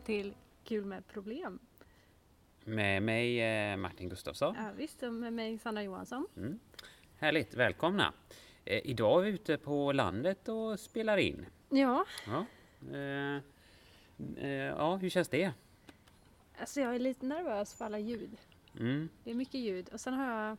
välkomna till Kul med problem. Med mig eh, Martin Gustafsson. Ja, visst, och med mig Sandra Johansson. Mm. Härligt, välkomna! Eh, idag är vi ute på landet och spelar in. Ja, Ja, eh, eh, ja hur känns det? alltså jag är lite nervös för alla ljud. Mm, Det är mycket ljud och sen har jag,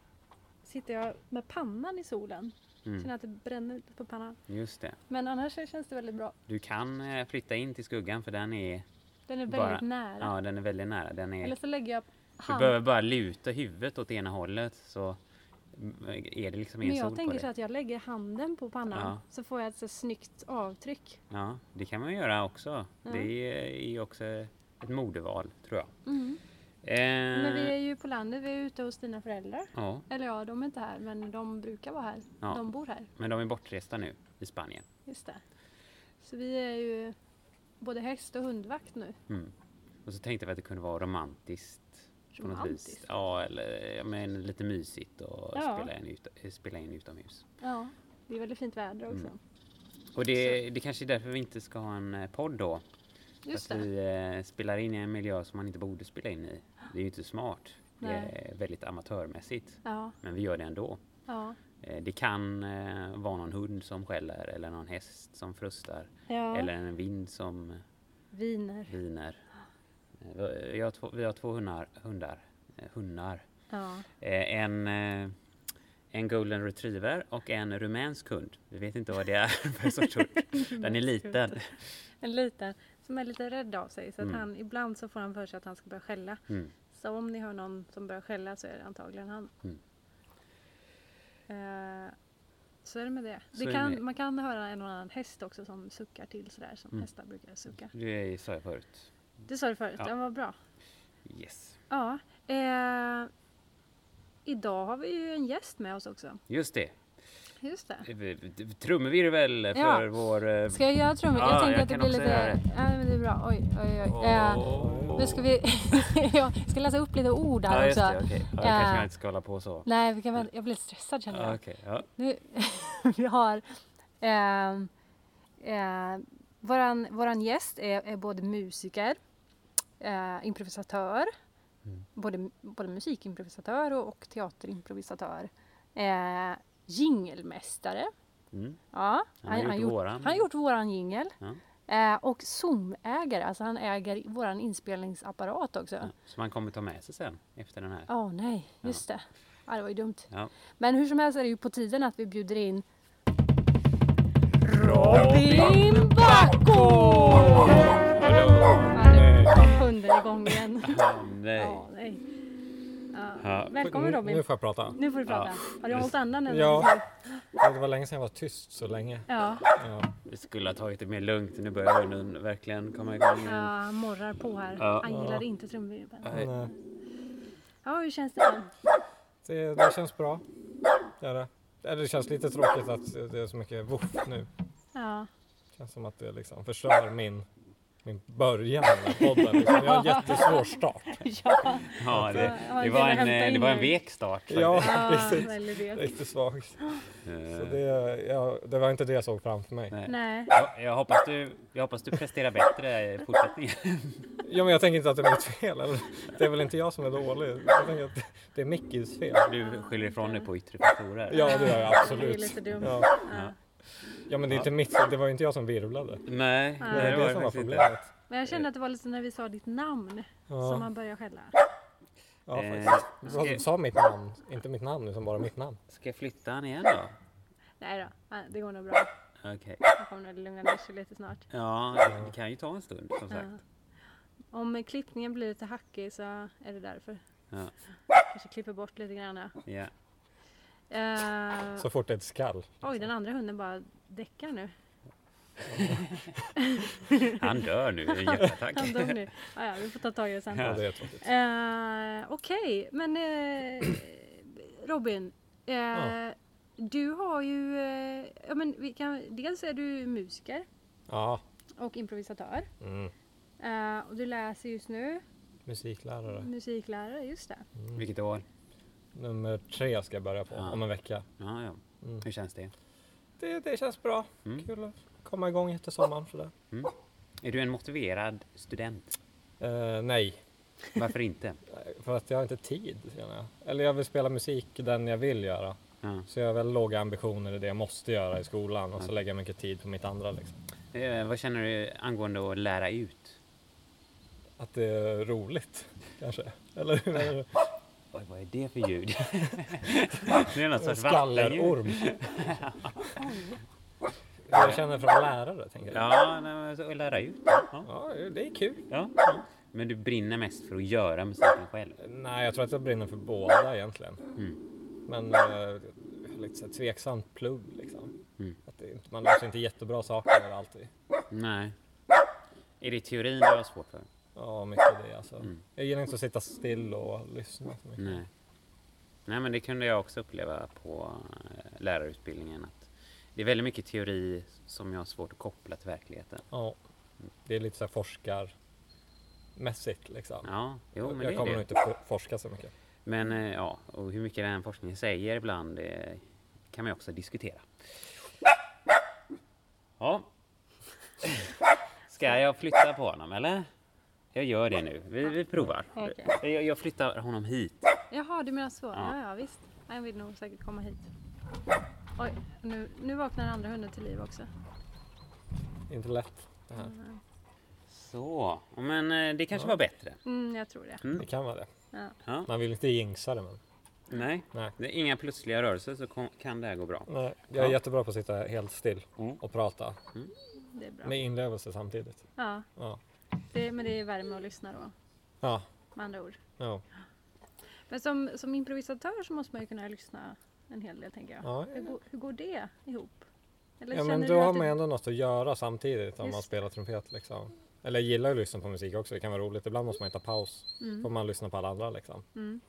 sitter jag med pannan i solen. mm, Känner att det bränner lite på pannan. just det. Men annars känns det väldigt bra. Du kan eh, flytta in till skuggan för den är, Den är väldigt Bara- nära. ja, den är väldigt nära. Den Eller är, så lägger jag du hand... behöver bara luta huvudet åt ena hållet så är det liksom en Men jag tänker så att jag lägger handen på pannan Ja. så får jag ett så snyggt avtryck. Ja, det kan man göra också. Ja. Det är också ett modeval, tror jag. Mm. Eh, Men vi är ju på landet, vi är ute hos dina föräldrar. ja, Eller ja, de är inte här men de brukar vara här. Ja. De bor här. men de är bortresta nu i Spanien. Just det. Så vi är ju både häst och hundvakt nu. Mm. Och så tänkte vi att det kunde vara romantiskt. Romantiskt. Ja, eller ja, men lite mysigt och Ja. spela, in ut, spela in utomhus. Ja, det är väldigt fint väder också. Mm. Och det, det kanske är därför vi inte ska ha en eh, podd då. Just att det. vi eh, spelar in i en miljö som man inte borde spela in i. Det är ju inte smart. Det Nej. är väldigt amatörmässigt. Ja, Men vi gör det ändå. ja, Det kan eh, vara någon hund som skäller eller någon häst som frustar. ja. Eller en vind som Viner. viner. Eh, vi- har två, vi har två hundar. hundar eh, hundar. Ja. Eh, En, eh, en golden retriever och en rumänsk hund. Vi vet inte vad det är för sorts hund. Den är liten. En liten som är lite rädd av sig. Så att Mm. han, ibland så får han för sig att han ska börja skälla. Mm. Så om ni hör någon som börjar skälla så är det antagligen han. Mm. Eh, så är det med det. Det kan, med- Man kan höra en och annan häst också som suckar till sådär som Mm. hästar brukar sucka. Det sa jag förut. Det sa du förut, Ja. den var bra. Yes. Ja. Eh, idag har vi ju en gäst med oss också. Just det. Just det. Eh, Trumvirvel för Ja. vår... eh, Ska jag göra trummor? Ja, jag tänker jag att det blir lite... det. Ja, men det är bra. Oj, oj, oj. Eh, Åh. Nu ska vi... jag ska läsa upp lite ord här Ja, också. det. Okej. Ja, Eh, kanske jag inte ska hålla på så. Nej, vi kan väl... jag blir lite stressad känner Ja, jag. Okej. Ja. Nu, vi har... ehm, eh, våran, våran gäst är, är både musiker, eh, improvisatör, Mm. både, både musikimprovisatör och, och teaterimprovisatör. Eh, jingelmästare. Mm. Ja, Han har gjort våran. han gjort våran jingel. Ja. Eh, och Zoom-ägare, alltså han äger våran inspelningsapparat också. Ja. Som han kommer ta med sig sen efter den här. Åh nej, just det. Ja, det var ju dumt. Ja. Men hur som helst är det ju på tiden att vi bjuder in Robin! Ja, kom hunden igång igen. Ja, nej. Ja, nej. Ja. Ja. Välkommen Nu- Robin. Nu får jag prata. Nu får du prata. Ja. Har du hållit andan? Ja. Ja, Det var länge sedan jag var tyst så länge. Ja, Ja. Vi skulle ha tagit det mer lugnt. Nu börjar hunden verkligen komma igång ja, igen. han morrar på här. Ja. Han gillar inte trumvirvel. Nej. Men, eh, Ja, hur känns det? det, det känns bra. Det, är det. Eller det känns lite tråkigt att det är så mycket woof nu. Ja, Det känns som att det liksom förstör min, min början med podden. Liksom. Jag har en jättesvår start. ja, Ja, det, Ja, det, jag var en, eh, det var en vek start. Ja, ja precis. det. Riktigt svagt. Eh, Så det, ja, det var inte det jag såg framför mig. nej. Nej. Jag, jag, hoppas du, jag hoppas du presterar bättre i fortsättningen. Ja, men jag tänker inte att det är mitt fel. Det är väl inte jag som är dålig. Jag tänker att det är Mickis fel. Du skyller ifrån dig på yttre faktorer. Ja, det gör jag Det är absolut. lite dumt. Ja. Ja. Ja, men det är inte mitt Det var ju inte jag som virvlade. Nej, Nej. Det det är var det som var problemet. Men jag kände att det var lite när vi sa ditt namn som Ja, han började skälla. ja Eh, faktiskt. ska- Du sa mitt namn, inte mitt namn utan bara mitt namn. Ska jag flytta han igen då? Nej då, det går nog bra. Okej. Han kommer nog lugna ner sig lite snart. Ja, det kan ju ta en stund som sagt. Ja. Om klippningen blir lite hackig så är det därför. Ja. Kanske klipper bort lite grann. ja. Ja. Eh, Så fort det är ett skall. oj, den andra hunden bara däckar nu. Han dör nu i hjärtattack. Han dog nu. Ah, ja, vi får ta tag i det sen. Ja, det. Eh, Okej, men eh, Robin. Eh, Ja. Du har ju, eh, ja, men vi kan, dels är du musiker Ja, och improvisatör. mm. Eh, och du läser just nu musiklärare. musiklärare, just det. Mm. Vilket år? Nummer tre ska jag börja på Ja. om en vecka. Ja, ja. Mm. Hur känns det? Det, det känns bra. Mm. Kul att komma igång efter sommaren sådär. Är du en motiverad student? Eh, nej, Varför inte? för att jag har inte tid känner jag. Eller jag vill spela musik den jag vill göra. Ja. Så jag har väl låga ambitioner i det jag måste göra i skolan och så lägger jag mycket tid på mitt andra. Liksom. Eh, vad känner du angående att lära ut? Att det är roligt kanske. Eller? Oj, vad är det för ljud? det är något En sorts vattenljud. Jag känner från lärare tänker jag. Ja, nej, men så lära ut. Ja. Ja, det är kul. Ja. Men du brinner mest för att göra musiken själv? Nej, jag tror att jag brinner för båda egentligen. Mm. Men eh, lite så här tveksamt plugg liksom. Mm. Att det, man sig inte jättebra saker alltid. Nej. Är det teorin du har svårt för? Ja, mycket det alltså. Mm. Jag gillar inte att sitta still och lyssna så mycket. Nej. Nej, men det kunde jag också uppleva på eh, lärarutbildningen. Att det är väldigt mycket teori som jag har svårt att koppla till verkligheten. Ja, det är lite så här forskarmässigt liksom. Ja, jo, men jag det kommer det. nog inte for- forska så mycket. Men eh, ja, och hur mycket den forskningen säger ibland eh, kan man ju också diskutera. Ja. Ska jag flytta på honom eller? Jag gör det nu. Vi, vi provar. Okej. Jag, jag flyttar honom hit. Jaha, du menar så? Ja. Ja, ja visst. Han vill nog säkert komma hit. Oj, nu, nu vaknar andra hunden till liv också. Inte lätt det här. Så, men eh, det kanske Ja. var bättre. Mm, jag tror det. Det Mm. kan vara det. Ja. Man vill inte jinxa det men. Nej, Nej. det är inga plötsliga rörelser så kom, kan det här gå bra. Nej, jag är Ja. jättebra på att sitta helt still Mm. och prata. Det är bra. Med inlevelse samtidigt. Ja, Ja. Det, men det är värme att lyssna då, Ja. med andra ord. Ja. Men som, som improvisatör så måste man ju kunna lyssna en hel del tänker jag. Ja, Hur, går, hur går det ihop? Eller ja men du då har man ändå något att göra samtidigt om Just man spelar trumpet liksom. Eller jag gillar att lyssna på musik också, det kan vara roligt. Ibland måste man ta paus. Får Mm, man lyssna på alla andra liksom. mm,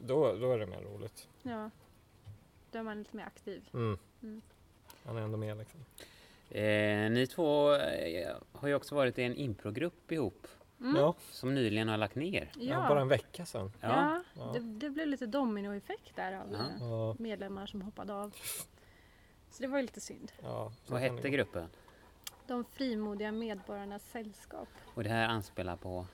då, då är det mer roligt. ja. Då är man lite mer aktiv. Mm. Mm. Man är ändå med liksom. Eh, ni två eh, har ju också varit i en improgrupp ihop Mm. Ja, som nyligen har lagt ner. ja. bara en vecka sedan. Ja. Ja. Det, det blev lite dominoeffekt där av Ja. eh, Ja, medlemmar som hoppade av. Så det var ju lite synd. ja, så Vad kan det hette gå. gruppen? De frimodiga medborgarnas sällskap. Och det här anspelar på?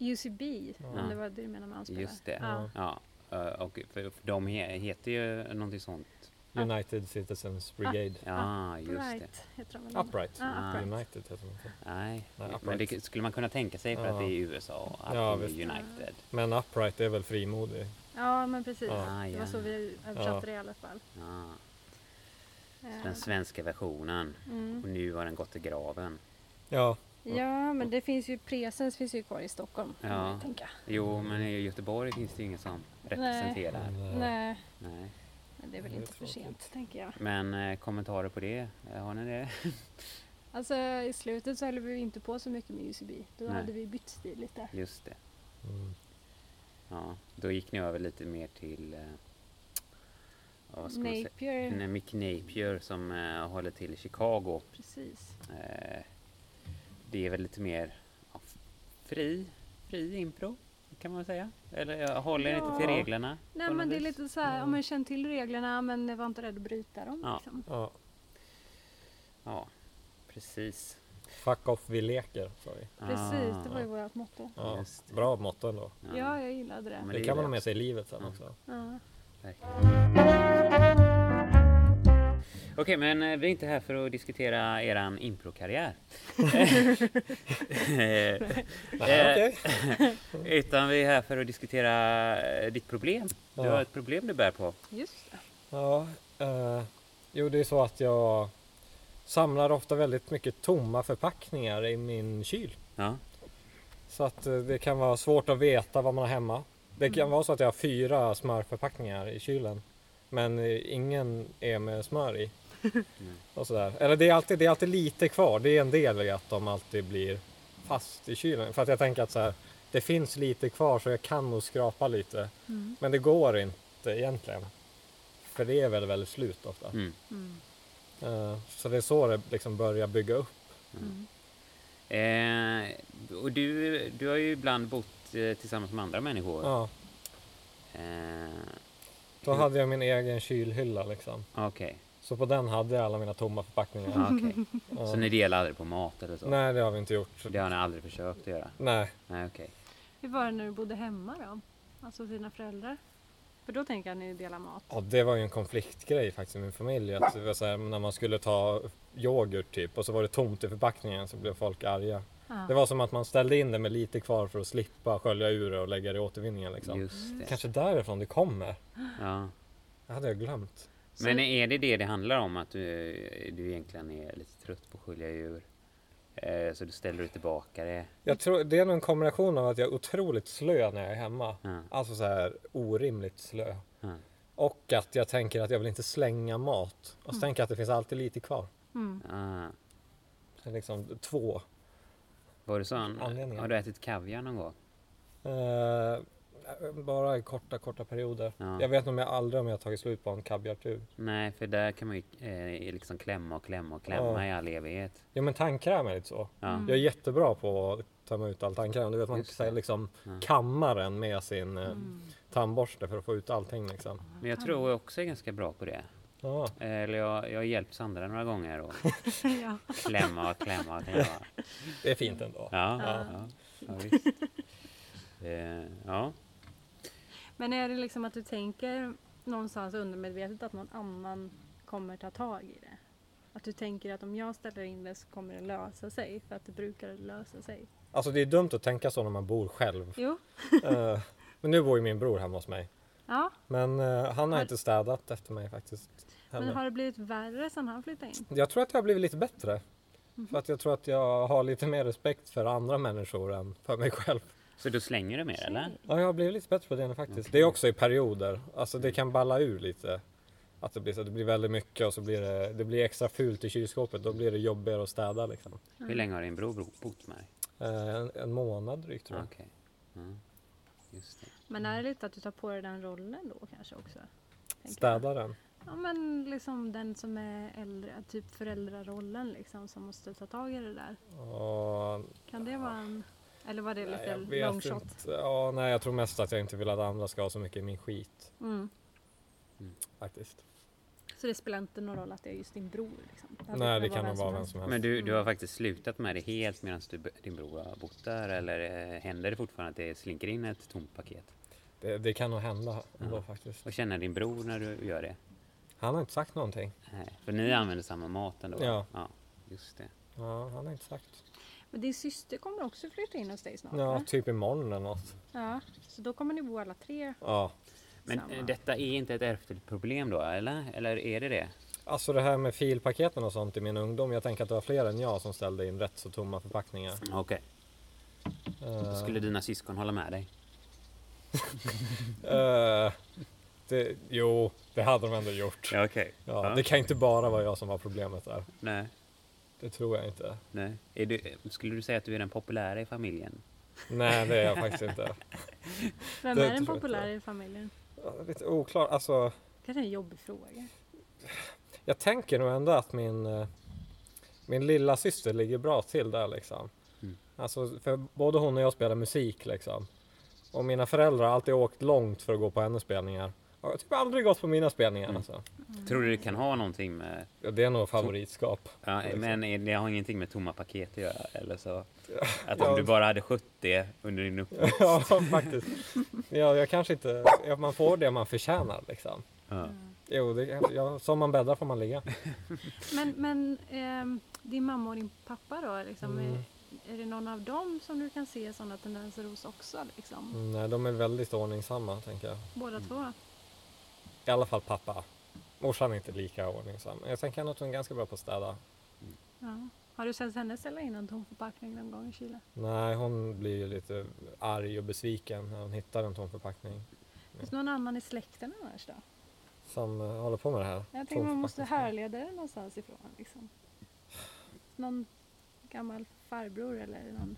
UCB, Ja. om det var det du menade med anspelare. Just det. Ja. Ja, eh, och för, för de he, heter ju någonting sånt. United Citizens Brigade. Ja, just det. Right, heter de väl? Upright. Ja, Ah. upright. United heter de inte. Nej, Nej, men Upright. det skulle man kunna tänka sig för att Ja. det är USA, att Ja, det är visst. United. Men Upright är väl frimodig? Ja, men precis. Ja. Ah, Det ja. var så vi översatte det i alla fall. Ja, Eh, den svenska versionen. Mm. Och nu har den gått i graven. Ja, Ja, men det finns ju, presens finns ju kvar i Stockholm. kan Ja. man ju tänka. Jo, men i Göteborg finns det ju ingen som representerar. eh, Nej, Nej. Men det är väl Det är inte för sent, tänker jag. Men eh, kommentarer på det? Eh, Har ni det? Alltså i slutet så höll vi inte på så mycket med UCB. Då Nej. hade vi bytt stil lite. Just det. Mm. Ja, då gick ni över lite mer till eh, vad ska man säga? Napier, Nej, Mick Napier som eh, håller till i Chicago. precis. Eh, det är väl lite mer ja, fri, fri impro kan man säga. Eller jag håller inte till Ja. reglerna. Nej men det är vis. lite så här, Ja. om man känner till reglerna men var inte rädd att bryta dem. Ja. Liksom. Ja. Ja, precis. Fuck off, vi leker. sa vi. Precis, det var ju Ah, vårt motto. Ja, bra motto ändå. Ja, jag gillade det. Men Det det kan man är ha med sig i livet sen Ja. också. Ja. Okej, men eh, vi är inte här för att diskutera eran improkarriär. Eh, okej. Utan vi är här för att diskutera eh, ditt problem. Du Ja. har ett problem du bär på. Just det. Ja, eh, jo det är så att jag samlar ofta väldigt mycket tomma förpackningar i min kyl. Ja. Så att eh, det kan vara svårt att veta vad man har hemma. Det kan Mm. vara så att jag har fyra smörförpackningar i kylen. Men eh, ingen är med smör i. Och sådär. Eller det är, alltid, det är alltid lite kvar. Det är en del i att de alltid blir fast i kylen. För att jag tänker att så här, det finns lite kvar så jag kan nog skrapa lite. Mm. Men det går inte egentligen. För det är väldigt, väldigt slut ofta. Mm. Eh, Så det är så det liksom börjar bygga upp. Mm. Eh, och du, du har ju ibland bott eh, tillsammans med andra människor. Ja, Eh, då hade jag min egen kylhylla liksom. Okej. Så på den hade jag alla mina tomma förpackningar. Okej. Ja. Så ni delar aldrig på mat eller så? Nej, det har vi inte gjort. Det har ni aldrig försökt att göra? Nej, Nej, okej. Hur var det när du bodde hemma då? Alltså dina föräldrar? För då tänker jag att ni delar mat. ja, det var ju en konfliktgrej faktiskt i min familj. Att det var så här, när man skulle ta yoghurt typ och så var det tomt i förpackningen så blev folk arga. Ja. Det var som att man ställde in det med lite kvar för att slippa skölja ur det och lägga det i återvinningen. Liksom. Just det. Kanske därifrån det kommer. Ja. Det hade jag glömt. Så- Men är det det det handlar om? Att du, du egentligen är lite trött på att skölja djur? Eh, så du ställer du tillbaka det? Jag tror det är nog en kombination av att jag är otroligt slö när jag är hemma. Ja. Alltså så här orimligt slö. Ja. Och att jag tänker att jag vill inte slänga mat. Och så tänker jag att det finns alltid lite kvar. Mm. Ah. Så liksom två. Var det? Anledningar. Har du ätit kaviar någon gång? Eh, bara i korta, korta perioder. Ja. Jag vet nog om jag aldrig om jag har tagit slut på en kaviartub. Nej, för där kan man ju eh, liksom klämma och klämma och klämma Ja. i all evighet. Jo men tandkräm är lite så. Ja. Mm. Jag är jättebra på att tömma ut all tandkräm. Du vet man det. liksom Ja. kammar den med sin eh, Mm. tandborste för att få ut allting liksom. Men jag tror jag också är ganska bra på det. Ja. Eh, Eller jag, jag har hjälpt Sandra några gånger och ja. klämma och klämma och klämma. Det är fint ändå. Ja, Ja. ja. ja, visst. Eh, ja. Men är det liksom att du tänker någonstans undermedvetet att någon annan kommer ta tag i det? Att du tänker att om jag ställer in det så kommer det lösa sig för att det brukar lösa sig. Alltså det är dumt att tänka så när man bor själv. Jo. Eh, men nu bor ju min bror hemma hos mig. Ja, Men eh, han har Har- inte städat efter mig faktiskt. men heller. har det blivit värre sedan han flyttade in? Jag tror att jag har blivit lite bättre. Mhm. För att jag tror att jag har lite mer respekt för andra människor än för mig själv. Så du slänger du mer eller? Ja, jag har blivit lite bättre på det nu faktiskt. Det är också i perioder. Alltså det kan balla ur lite. Att det blir, så, det blir väldigt mycket och så blir det, det blir extra fult i kylskåpet. Då blir det jobbigare att städa liksom. Hur länge har din bror bro- bott med dig? Eh, en, en månad drygt tror jag. Just det. Men är det lite att du tar på dig den rollen då kanske också? Städaren. Ja men liksom den som är äldre, typ föräldrarollen liksom som måste ta tag i det där. Och, Kan det vara en... Eller var det nej, lite long shot? inte. Ja, nej, jag tror mest att jag inte vill att andra ska ha så mycket i min skit. Mm. Faktiskt. Så det spelar inte någon roll att det är just din bror? Liksom. hade nej, det kan nog vara vem som helst. Men du, du har faktiskt slutat med det helt medan du, din bror har bott där eller eh, händer det fortfarande att det slinker in ett tomt paket? Det, det kan nog hända ändå Ja. faktiskt. Vad känner din bror när du gör det? Han har inte sagt någonting. Nej, för ni använder samma mat ändå? Ja. ja just det. Ja, han har inte sagt. Men din syster kommer också flytta in hos dig snart? Ja, va? typ imorgon eller något. ja. Så då kommer ni bo alla tre Ja. Men samma. eh, detta är inte ett ärftligt problem då, eller? Eller är det det? Alltså det här med filpaketen och sånt i min ungdom. Jag tänker att det var fler än jag som ställde in rätt så tomma förpackningar. Okej, Eh, skulle dina syskon hålla med dig? eh, det, jo, det hade de ändå gjort. Ja, okej. Ja, Det kan inte bara vara jag som var problemet där. Nej, Det tror jag inte. nej. Är du, skulle du säga att du är den populära i familjen? Nej, det är jag faktiskt inte. Vem det är den populära i familjen? Lite oklar. Alltså, Kanske en jobbig fråga. jag tänker nog ändå att min, eh, min lilla syster ligger bra till där liksom. Mm. Alltså, för både hon och jag spelar musik liksom. Och mina föräldrar har alltid åkt långt för att gå på hennes spelningar. Jag har typ aldrig gått på mina spelningar Mm. alltså. Tror du det kan ha någonting med... Ja, det är nog favoritskap. Ja, Liksom. men det har ingenting med tomma paket att göra? Eller så? Att Ja. om du bara hade skött det under din uppväxt? ja, faktiskt. Ja, jag kanske inte... Man får det man förtjänar liksom. Ja. Jo, det, ja, som man bäddar får man ligga. Men, men ehm, din mamma och din pappa då? Liksom, Mm. är, är det någon av dem som du kan se sådana tendenser hos också? Liksom? Mm, Nej, de är väldigt ordningsamma tänker jag. Båda två? I alla fall pappa. Morsan är inte lika ordningsam. Jag tänker att hon är ganska bra på att städa. Ja. Har du sett henne ställa in en tom förpackning någon gång i kylen? Nej, hon blir ju lite arg och besviken när hon hittar en tom förpackning. Finns det någon annan i släkten annars då? Som eh, håller på med det här. Jag tänker man måste härleda det någonstans ifrån. Liksom. Någon gammal farbror eller någon?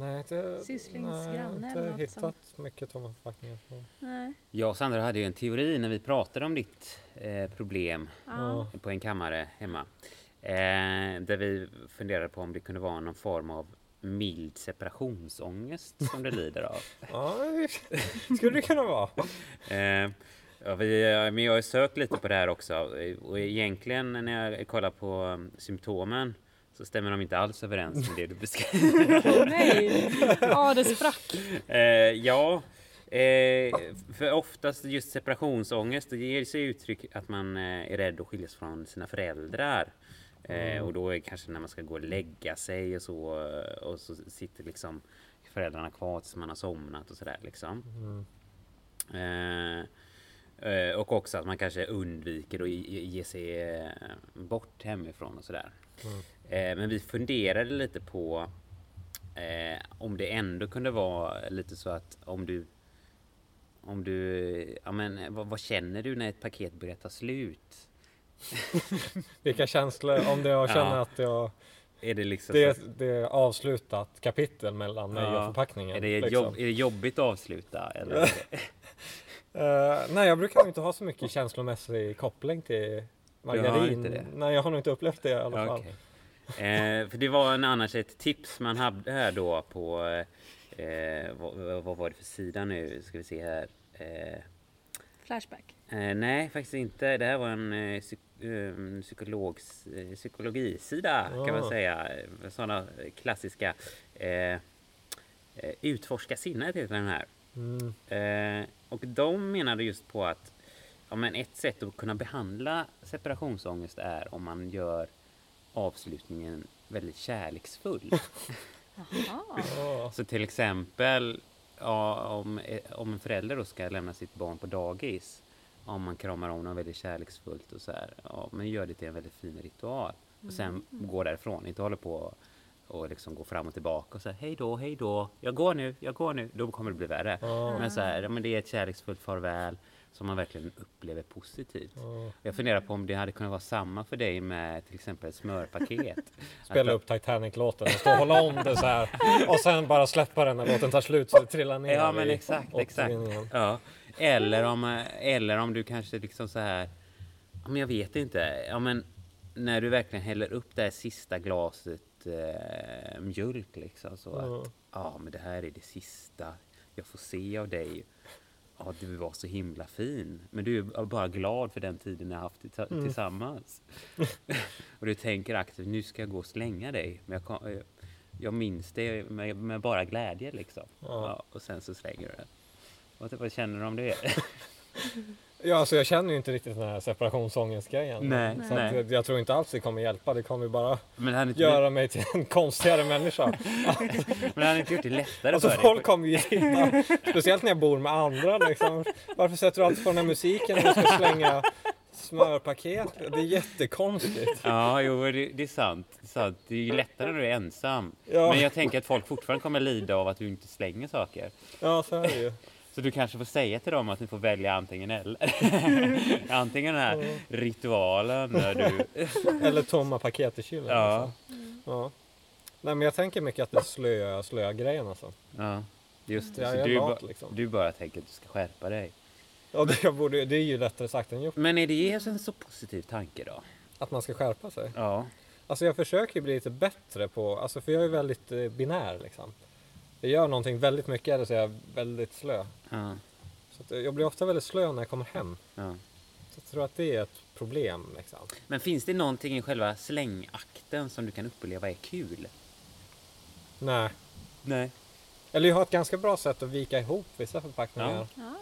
Nej, inte, Sysslings nej, granne inte eller något hittat mycket tomma förpackningar. Nej. Jag och Sandra hade ju en teori när vi pratade om ditt eh, problem Ja. på en kammare hemma. Eh, där vi funderade på om det kunde vara någon form av mild separationsångest som du lider av. Ja, det skulle det kunna vara. Eh, Ja, vi, eh, men jag har sökt lite på det här också och egentligen när jag kollar på um, symptomen så stämmer de inte alls överens med det du beskriver. Nej! Ja, det sprack. Eh, ja, eh, för oftast just separationsångest, det ger sig uttryck att man eh, är rädd att skiljas från sina föräldrar. Eh, och då är det kanske när man ska gå och lägga sig och så eh, och så sitter liksom föräldrarna kvar tills man har somnat och sådär liksom. Eh, eh, och också att man kanske undviker att ge sig bort hemifrån och sådär. Eh, men vi funderade lite på eh, om det ändå kunde vara lite så att om du om du, ja men vad, vad känner du när ett paket börjar ta slut? Vilka känslor, om det jag känner Ja. att jag, Är det liksom det, så, det är avslutat kapitel mellan mig Ja. och förpackningen. är det, liksom. jobb, är det jobbigt att avsluta? Eller? Eh, nej, jag brukar inte ha så mycket känslomässig koppling till margarin. det? Nej, jag har nog inte upplevt det i alla fall. Eh, för det var en annars ett tips man hade här då på eh, vad, vad var det för sida nu? Ska vi se här. Eh, Flashback. Eh, nej, faktiskt inte. Det här var en eh, psyk eh, psykologs, eh, psykologisida kan man Ah. säga. Sådana klassiska eh, eh, Utforska sinnet heter den här. Mm. Eh, och de menade just på att ja, men ett sätt att kunna behandla separationsångest är om man gör avslutningen väldigt kärleksfull. Så till exempel ja, om, om en förälder då ska lämna sitt barn på dagis. Om man kramar om dem väldigt kärleksfullt och så här. Ja, men gör det till en väldigt fin ritual. Och sen gå därifrån. Inte hålla på och liksom gå fram och tillbaka och säga hej då, hej då. Jag går nu, jag går nu. Då kommer det bli värre. Ja. Men så här, ja, men det är ett kärleksfullt farväl som man verkligen upplever positivt. Ja. Jag funderar på om det hade kunnat vara samma för dig med till exempel ett smörpaket. Spela Att- upp Titanic-låten och stå och hålla om det så här. Och sen bara släppa den när låten tar slut så det trillar ner Ja men exakt, exakt. Ja. Eller om, eller om du kanske liksom så här, ja, men jag vet inte, ja men när du verkligen häller upp det här sista glaset eh, mjölk liksom så att, Ja. ja men det här är det sista jag får se av dig. Ja, du var så himla fin. Men du är bara glad för den tiden ni har haft Mm. tillsammans. och du tänker aktivt, nu ska jag gå och slänga dig. Men jag, kom, jag, jag minns det med, med bara glädje liksom. Ja. Ja, och sen så slänger du den. Vad, vad känner du om det? Ja, alltså jag känner ju inte riktigt den här separationsångestgrejen. Nej, Så nej. jag, tror inte alls det kommer hjälpa. Det kommer ju bara Men det göra mig till en konstigare människa. men det hade inte gjort det lättare Alltså för dig? folk kommer ju gilla, speciellt när jag bor med andra liksom. Varför sätter du alltid på den här musiken när du ska slänga smörpaket? Det är jättekonstigt. Ja, jo, det, det är sant. Det är sant. Det är ju lättare när du är ensam. Ja. Men jag tänker att folk fortfarande kommer lida av att du inte slänger saker. Ja, så är det ju. Så du kanske får säga till dem att ni får välja antingen eller. antingen den här ritualen när du... Eller tomma paket i kylen. Ja. Liksom. ja. Nej men jag tänker mycket att det är slöa, slöa grejen alltså. Ja, just det. Jag Så är du, lat ba- liksom. du bara tänker att du ska skärpa dig. Ja, det, borde, det är ju lättare sagt än gjort. Men är det en så positiv tanke då? Att man ska skärpa sig. Ja. Alltså jag försöker ju bli lite bättre på, alltså för jag är väldigt eh, binär liksom. Jag gör någonting väldigt mycket eller så är jag väldigt slö. Ja. Så att jag blir ofta väldigt slö när jag kommer hem. ja. Så jag tror att det är ett problem liksom. Men finns det någonting i själva slängakten som du kan uppleva är kul? Nej. Nej. Eller jag har ett ganska bra sätt att vika ihop vissa förpackningar. Ja.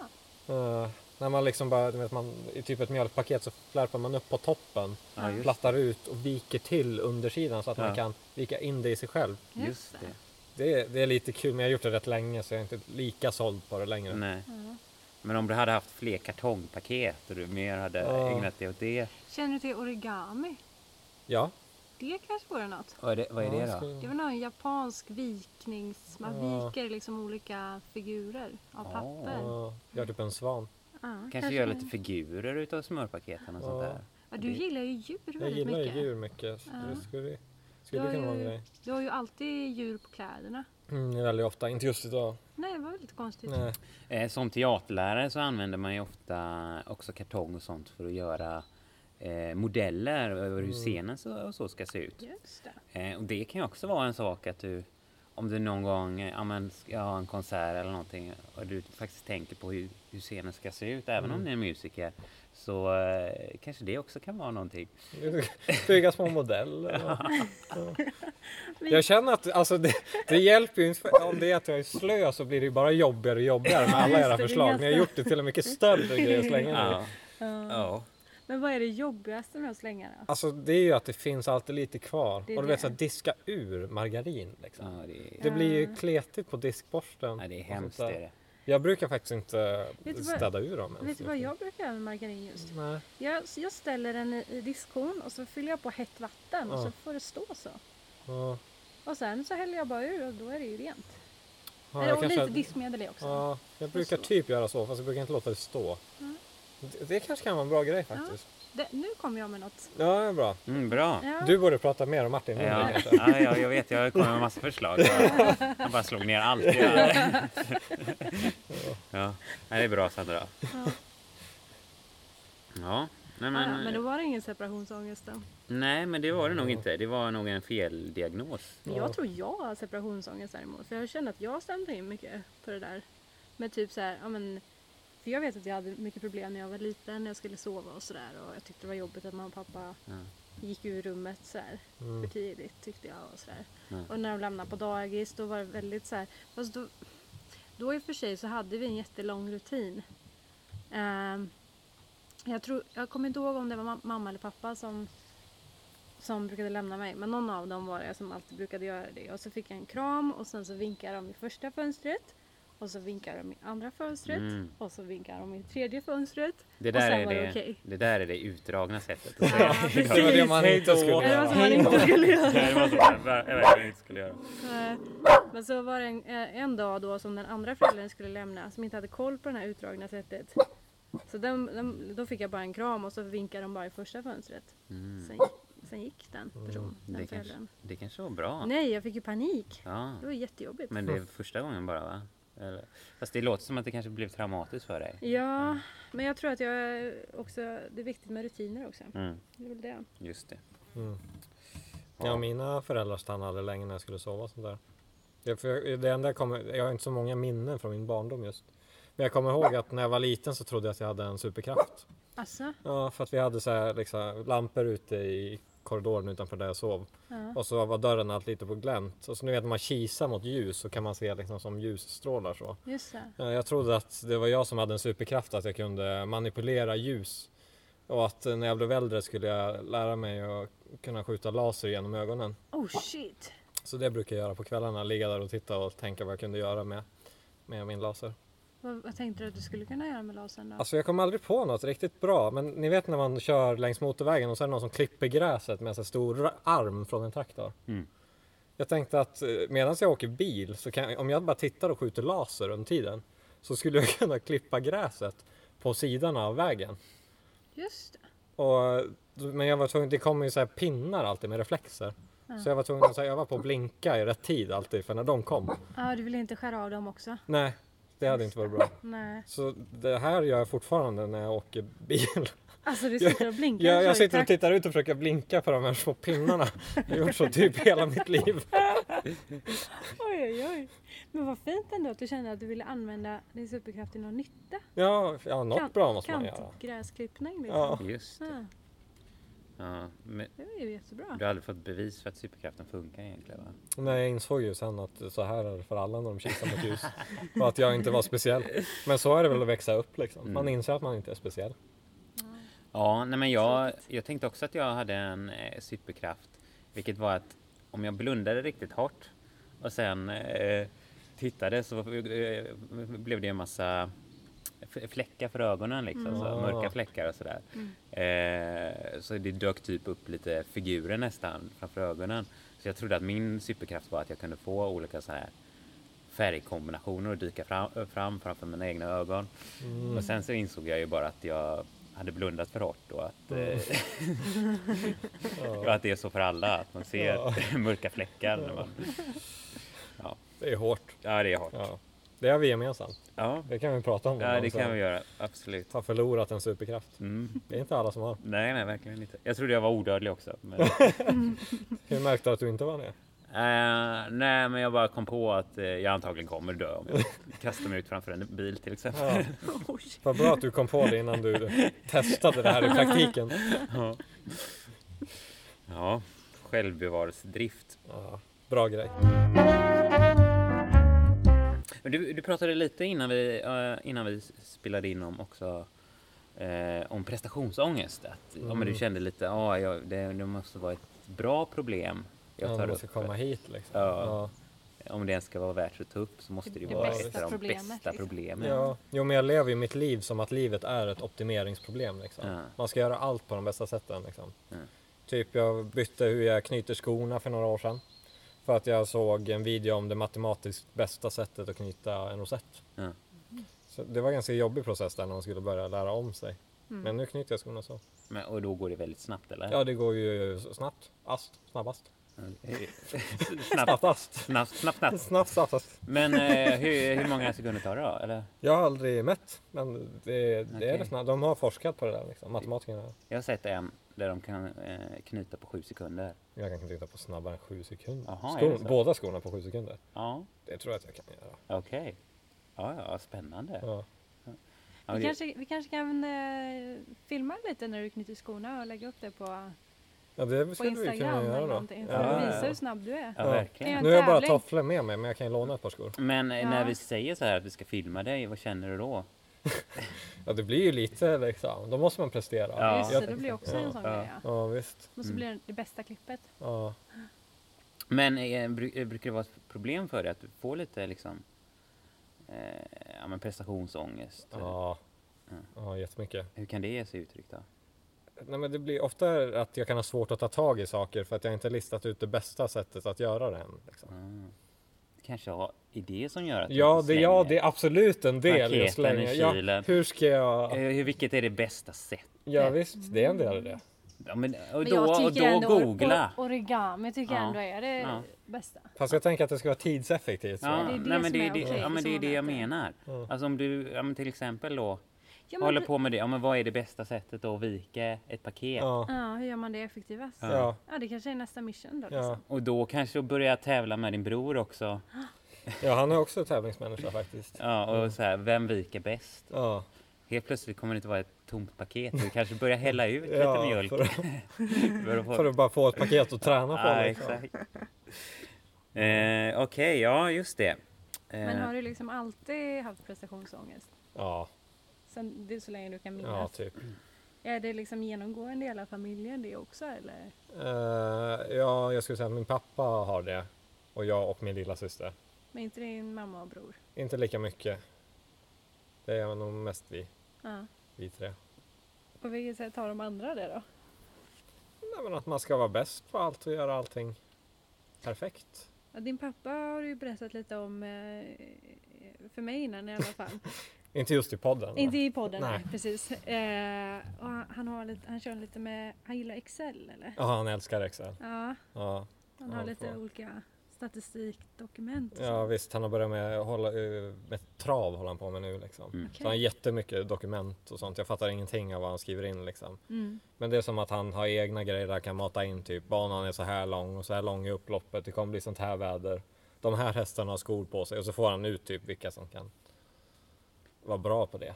Eh, när man liksom bara, du vet, man, i typ ett mjölkpaket så flärpar man upp på toppen, plattar ut och viker till undersidan så att man kan vika in det i sig själv. just det. Det är, det är lite kul, men jag har gjort det rätt länge så jag är inte lika såld på det längre. Nej. Ja. Men om du hade haft fler kartongpaket och du mer hade Ja. ägnat dig åt det. Känner du till origami? Ja. Det kanske vore något. Vad är det, vad är det då? Det var någon japansk viknings... Man Ja. viker liksom olika figurer av papper. Ja, gör typ en svan. Ja, Kanske göra lite figurer utav smörpaketen och sånt där. Ja, du gillar ju djur Jag väldigt gillar ju mycket. djur mycket. Så Ja. Det skulle, skulle har, kunna vara en ju, grej. du har ju alltid djur på kläderna. Mm, det är väldigt ofta, inte just idag. Nej, det var lite konstigt. Nej. Eh, som teaterlärare så använder man ju ofta också kartong och sånt för att göra eh, modeller över hur Mm. scenen så, och så ska se ut. Just det. Eh, och det kan ju också vara en sak att du om du någon gång ja, men, ska ha en konsert eller någonting och du faktiskt tänker på hur, hur scenen ska se ut, även om Mm. ni är musiker, så eh, kanske det också kan vara någonting. Bygga små modeller. Ja. Jag känner att alltså, det, det hjälper ju inte. Om det är att jag är slö så blir det ju bara jobbigare och jobbigare med alla era är förslag. Ni har gjort det till en mycket större grej att slänga. Ja. Men vad är det jobbigaste med att slänga då? Alltså det är ju att det finns alltid lite kvar. Det är och du vet det. så här, diska ur margarin. Liksom. Ja, det, Det blir ju kletigt på diskborsten. ja, det är hemskt. Det är det. Jag brukar faktiskt inte Vet vad- städa ur dem. ens. Vet du vad jag brukar göra med margarin just? Nej. Jag, jag ställer den i, i diskhon och så fyller jag på hett vatten och Ja. så får det stå så. Ja. Och sen så häller jag bara ur och då är det ju rent. Ja, Eller, och kanske- lite diskmedel i också. Ja, jag brukar typ göra så fast jag brukar inte låta det stå. Mm. Det, det kanske kan vara en bra grej faktiskt. Det, nu kommer jag med något. Ja, det är bra. Mm, bra. Ja. Du borde prata mer om Martin. Ja, Ja. Ja, ja, jag vet, jag kommer med massa förslag. Jag, jag bara slog ner allt. Ja, ja. Nej, det är bra Sandra. Ja. Ja, nej Men, men, ja, men då var det ingen separationsångest då. nej, men det var det nog inte. Det var nog en feldiagnos. Jag tror jag har separationsångest däremot. För jag känner att jag stämde in mycket på det där. Med typ så här, ja men. För jag vet att jag hade mycket problem när jag var liten, när jag skulle sova och sådär. Och jag tyckte det var jobbigt att mamma och pappa Ja. gick ur rummet så här för Mm. tidigt tyckte jag. Och, så där. Ja. och när de lämnade på dagis då var det väldigt så här. Fast då, då i och för sig så hade vi en jättelång rutin. Ehm, jag, tror, jag kommer inte ihåg om det var ma- mamma eller pappa som, som brukade lämna mig. Men någon av dem var det som alltid brukade göra det. Och så fick jag en kram och sen så vinkade de i första fönstret. Och så vinkade de i andra fönstret. Mm. Och så vinkade de i tredje fönstret. Det Och där, sen är var det det, okej. det där är det utdragna sättet att Ja, säga. precis. Det var det man inte skulle Det var göra. som man inte skulle göra. Nej, det var verkligen inte skulle göra. Nej. Men så var det en, eh, en dag då som den andra föräldern skulle lämna som inte hade koll på det här utdragna sättet. Så den, den, då fick jag bara en kram och så vinkade de bara i första fönstret. Mm. Sen, sen gick den personen, Det den kanske, föräldern. det kanske var bra. Nej, jag fick ju panik. Ja. Det var jättejobbigt. Men det är första gången bara va? Eller? Fast det låter som att det kanske blev traumatiskt för dig. Ja, men jag tror att jag är också, det är viktigt med rutiner också. Mm, Det är väl det. just det. Mm. Ja, mina föräldrar stannade länge när jag skulle sova sånt där. Det, för det enda jag, kommer, jag har inte så många minnen från min barndom just. Men jag kommer ihåg att när jag var liten så trodde jag att jag hade en superkraft. Alltså, Ja, för att vi hade så här, liksom, lampor ute i korridoren utanför där jag sov. ja. Och så var dörren alltid lite på glänt. Och så nu vet när man kisar mot ljus så kan man se liksom som ljusstrålar så. Just det. Ja, Jag trodde att det var jag som hade en superkraft, att jag kunde manipulera ljus. Och att när jag blev äldre skulle jag lära mig att kunna skjuta laser genom ögonen. Oh shit! Så det brukar jag göra på kvällarna, ligga där och titta och tänka vad jag kunde göra med, med min laser. Vad, vad tänkte du att du skulle kunna göra med lasern då? Alltså jag kom aldrig på något riktigt bra, men ni vet när man kör längs motorvägen och så är det någon som klipper gräset med en stor arm från en traktor. Mm. Jag tänkte att medan jag åker bil, så kan jag, om jag bara tittar och skjuter laser under tiden, så skulle jag kunna klippa gräset på sidan av vägen. Just det. Och, men jag var tvungen, det kommer ju så här pinnar alltid med reflexer. Ja. Så jag var tvungen att öva på att blinka i rätt tid alltid, för när de kom, Ja, du vill inte skära av dem också? nej, det hade inte varit bra. Nej. Så det här gör jag fortfarande när jag åker bil. Alltså du sitter och blinkar Jag, jag i sitter och tittar ut och försöker blinka på de här små pinnarna. Jag har gjort så typ hela mitt liv. Oj, oj, oj. Men vad fint ändå att du kände att du ville använda din superkraft till någon nytta. Ja, ja något Kant- bra måste man göra. Kantgräsklippning liksom. Ja. Just det. Ja, Ja, men det ju jättebra. du har aldrig fått bevis för att superkraften funkar egentligen va? Nej, jag insåg ju sen att så här är det för alla när de kisar mot ljus. Och att jag inte var speciell. Men så är det väl att växa upp liksom. Man inser att man inte är speciell. Ja, nej men jag, jag tänkte också att jag hade en eh, superkraft. Vilket var att om jag blundade riktigt hårt och sen eh, tittade så eh, blev det en massa fläckar för ögonen liksom. Så, Mm. mörka fläckar och sådär. Eh, så det dök typ upp lite figurer nästan framför ögonen. Så jag trodde att min superkraft var att jag kunde få olika så här färgkombinationer och dyka fram, fram framför mina egna ögon. Och sen så insåg jag ju bara att jag hade blundat för hårt och att, eh, och att det är så för alla, att man ser mörka fläckar. När man, ja. Det är hårt. ja, det är hårt. Ja. Det har vi gemensamt. Ja, Det kan vi prata om. ja det kan vi göra. Absolut. Har förlorat en superkraft. Mm. Det är inte alla som har. Nej, nej, verkligen inte. Jag trodde jag var odödlig också. Men, Hur märkte du att du inte var det? Eh, nej, men jag bara kom på att eh, jag antagligen kommer dö om jag kastar mig ut framför en bil till exempel. Ja. Vad bra att du kom på det innan du testade det här i praktiken. Ja, ja självbevarelsedrift. Ja, bra grej. Men Du, du pratade lite innan vi, eh, innan vi spelade in om också eh, om prestationsångest. Att, ja, men du Mm. kände lite, ja, ja det, det måste vara ett bra problem jag Ja, tar man ska upp. komma hit liksom. Ja. Om det ens ska vara värt att ta upp så måste det ju Det vara ett av de problemet, bästa liksom. problemen. Ja, jo men jag lever ju mitt liv som att livet är ett optimeringsproblem liksom. Ja. Man ska göra allt på de bästa sätten liksom. Ja. Typ jag bytte hur jag knyter skorna för några år sedan. För att jag såg en video om det matematiskt bästa sättet att knyta en rosett. Ja. Så det var en ganska jobbig process där när man skulle börja lära om sig. Mm. Men nu knyter jag skorna så. Men, och då går det väldigt snabbt eller? Ja det går ju snabbt. Ast, snabbast. snabbt, Snabbast. snabbt, snabbt, snabbt. Snabbt, snabbast. Men eh, hur, hur många sekunder tar det då? Eller? Jag har aldrig mätt. Men det, det är Okej. rätt snabbt. De har forskat på det där liksom. Matematikerna. Jag har sett en där de kan eh, knyta på sju sekunder. Jag kan knyta på snabbare än sju sekunder. Jaha, är Skor, båda skorna på sju sekunder. Ja, Det tror jag att jag kan göra. okej. Ja, ja, spännande. Ja. Ja, vi, det, kanske, vi kanske kan eh, filma lite när du knyter skorna och lägga upp det på, Ja, det på skulle vi kunna Instagram eller göra då. någonting. För Ja. att ja, visa hur snabb du är. ja, Ja. verkligen. Nu har jag bara tofflor med mig, men jag kan ju låna ett par skor. Men eh, Ja. när vi säger så här att vi ska filma dig, vad känner du då? Ja, det blir ju lite liksom. Då måste man prestera. Ja. Just Jag- det, det blir också en sån Ja. grej. Ja. Ja, visst. Och så Mm. blir det det bästa klippet. Ja. Men eh, eh, brukar det vara ett problem för dig att du får lite liksom eh, ja, men prestationsångest? Ja. Ja. ja, jättemycket. Hur kan det ge sig uttryck då? Nej, men det blir ofta att jag kan ha svårt att ta tag i saker för att jag inte listat ut det bästa sättet att göra det än. Liksom. Ah. Kanske har idé som gör att Ja, det, ja, det är absolut en del jag slänger. i Ja, hur ska jag... Eh, hur- Vilket är det bästa sättet? Ja, visst, det är en del av det. Ja, men, och Men då, jag och tycker då ändå googla. or- origami tycker jag Ja. ändå är det Ja. bästa. Fast jag tänker att det ska vara tidseffektivt. så. Ja, det är det nej, men det, är är det, okej ja, men det är i det jag menar. Ja. Alltså om du ja, men till exempel då Ja, håller på med det. Ja, men vad är det bästa sättet då att vika ett paket? Ja, ja, hur gör man det effektivast? Ja. ja, det kanske är nästa mission då. ja. Liksom. Och då kanske börja tävla med din bror också. ja, han är också tävlingsmänniska faktiskt. Ja, och så här, vem viker bäst? Ja, Helt plötsligt kommer det inte vara ett tomt paket. Du kanske börjar hälla ut lite ja mjölk. för, att få- för att bara få ett paket att träna på. Ja, liksom. exakt. Eh, Okej, ja just det. Eh, Men har du liksom alltid haft prestationsångest? Ja, Sen, det är så länge du kan ja, minnas. typ. Är det liksom genomgående i hela familjen det också eller? Eh, ja, jag skulle säga att min pappa har det. Och jag och min lilla syster. Men inte din mamma och bror? Inte lika mycket. Det är nog mest vi, Ja. vi tre. På vilket sätt har de andra det då? Nej, men att man ska vara bäst på allt och göra allting perfekt. Ja, din pappa har du ju berättat lite om eh, för mig innan i alla fall. Inte just i podden. Inte i podden, Nej. nej. precis. Eh, och han, han, har lite, han kör lite med, han gillar Excel eller? Ja, han älskar Excel. Ja, Ja, han har lite fan. olika statistikdokument. ja visst. Han har börjat med, hålla, med trav håller han på med nu liksom. Mm. Så han har jättemycket dokument och sånt. Jag fattar ingenting av vad han skriver in liksom. Mm. Men det är som att han har egna grejer där han kan mata in typ banan är så här lång och så här lång i upploppet. Det kommer bli sånt här väder. De här hästarna har skor på sig och så får han ut typ vilka som kan vara bra på det.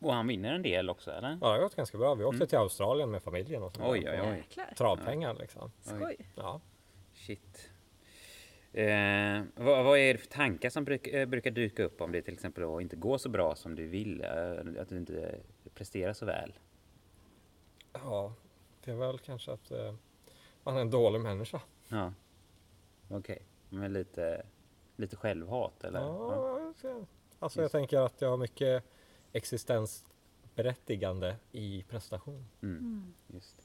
Och han vinner en del också eller? Ja, det har gått ganska bra. Vi åkte Mm. till Australien med familjen och sånt Oj, oj, oj. Jäklar, Travpengar liksom. skoj. Ja. Shit. Eh, vad, vad är det för tankar som bruk, eh, brukar dyka upp om det till exempel då inte går så bra som du vill? Eh, att du inte presterar så väl? ja, det är väl kanske att eh, man är en dålig människa. Ja. Okej, men lite, lite självhat eller? Ja. Ja, alltså jag tänker att jag har mycket existensberättigande i prestation. Mm. Mm. Just det.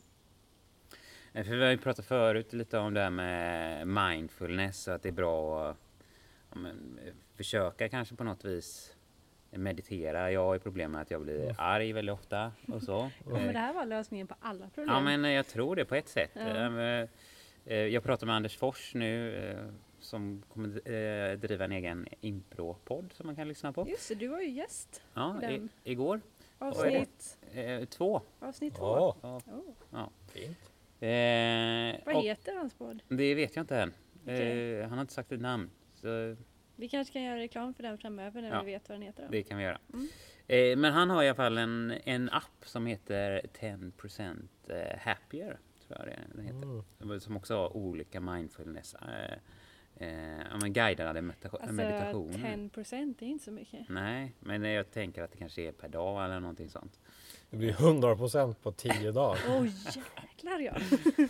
Eh, För vi har ju pratat förut lite om det här med mindfulness och att det är bra att ja, men, försöka kanske på något vis meditera. Jag har ju problem med att jag blir Mm. arg väldigt ofta och så. Kommer det här vara lösningen på alla problem? Ja men eh, jag tror det på ett sätt. Ja. Eh, Jag pratar med Anders Fors nu som kommer eh, driva en egen impro-podd som man kan lyssna på. Just det, du var ju gäst. Ja, i, den. igår. Avsnitt, Eh, Två. avsnitt två. Ja, Ja. Oh. Ja. fint. Eh, Vad heter hans podd? det vet jag inte än. Okej. Eh, han har inte sagt ett namn. Så Vi kanske kan göra reklam för den framöver när Ja. vi vet vad den heter. Då. det kan vi göra. Mm. Eh, men han har i alla fall en, en app som heter 10% eh, happier. Tror jag det den heter. Mm. Som också har olika mindfulness. Eh, men guidade medita- Alltså meditationer. 10% är inte så mycket. Nej, men jag tänker att det kanske är per dag eller någonting sånt. Det blir 100% på 10 dagar. Åh jäklar ja!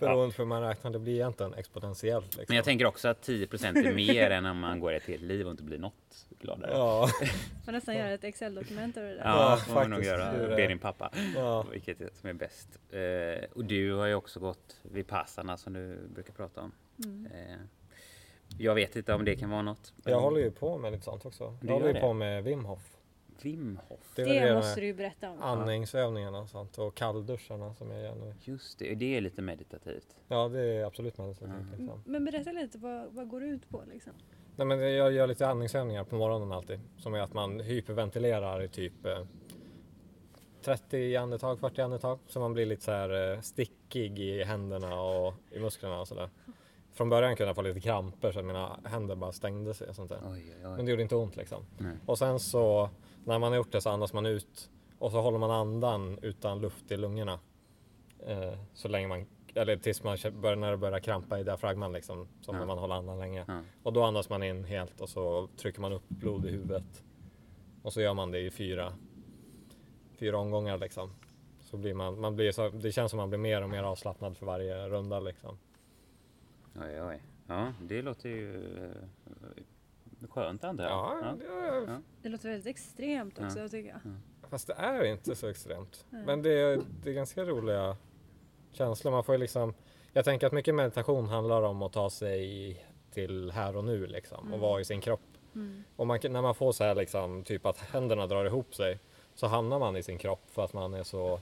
Beroende på hur man räknar. Det blir egentligen exponentiellt. Liksom. Men jag tänker också att 10% är mer än om man går ett helt liv och inte blir något gladare. Ja, Man nästan göra ett Excel-dokument över det där. Ja, Ja, får man nog faktiskt. göra. Be din pappa. ja. Vilket är- som är bäst. Eh, och du har ju också gått vid passarna som du brukar prata om. Mm. Eh, jag vet inte om det kan vara något. Jag håller ju på med lite sånt också. Du Jag håller ju det? på med Wim Hof. Wim Hof. Det Det, måste du ju berätta om. andningsövningarna och sånt. Och kallduscharna som jag gör nu. Just det, det är lite meditativt. Ja, det är absolut meditativt. Mm. Liksom. Men berätta lite, vad, vad går det ut på liksom? Nej, men jag gör lite andningsövningar på morgonen alltid. Som är att man hyperventilerar i typ eh, 30 andetag, 40 andetag. Så man blir lite så här eh, stickig i händerna och i musklerna och sådär. Från början kunde jag få lite kramper så att mina händer bara stängde sig och sånt där. Oj, oj, Men det gjorde inte ont liksom. Nej. Och sen så när man har gjort det så andas man ut och så håller man andan utan luft i lungorna. Eh, så länge man, eller tills man börjar, när det börjar krampa i diafragman liksom. Som Ja. när man håller andan länge. Ja. Och då andas man in helt och så trycker man upp blod i huvudet. Och så gör man det i fyra, fyra omgångar liksom. Så blir man, man blir så, det känns som man blir mer och mer avslappnad för varje runda liksom. oj, oj. Ja, det låter ju eh, skönt antar jag. Ja, Ja. det, Det låter väldigt extremt också Ja. tycker jag. Fast det är inte så extremt. Nej. Men det är, det är ganska roliga känslor. Man får liksom, jag tänker att mycket meditation handlar om att ta sig till här och nu liksom. Och Mm. vara i sin kropp. Mm. Och man, när man får så här liksom, typ att händerna drar ihop sig. Så hamnar man i sin kropp för att man är så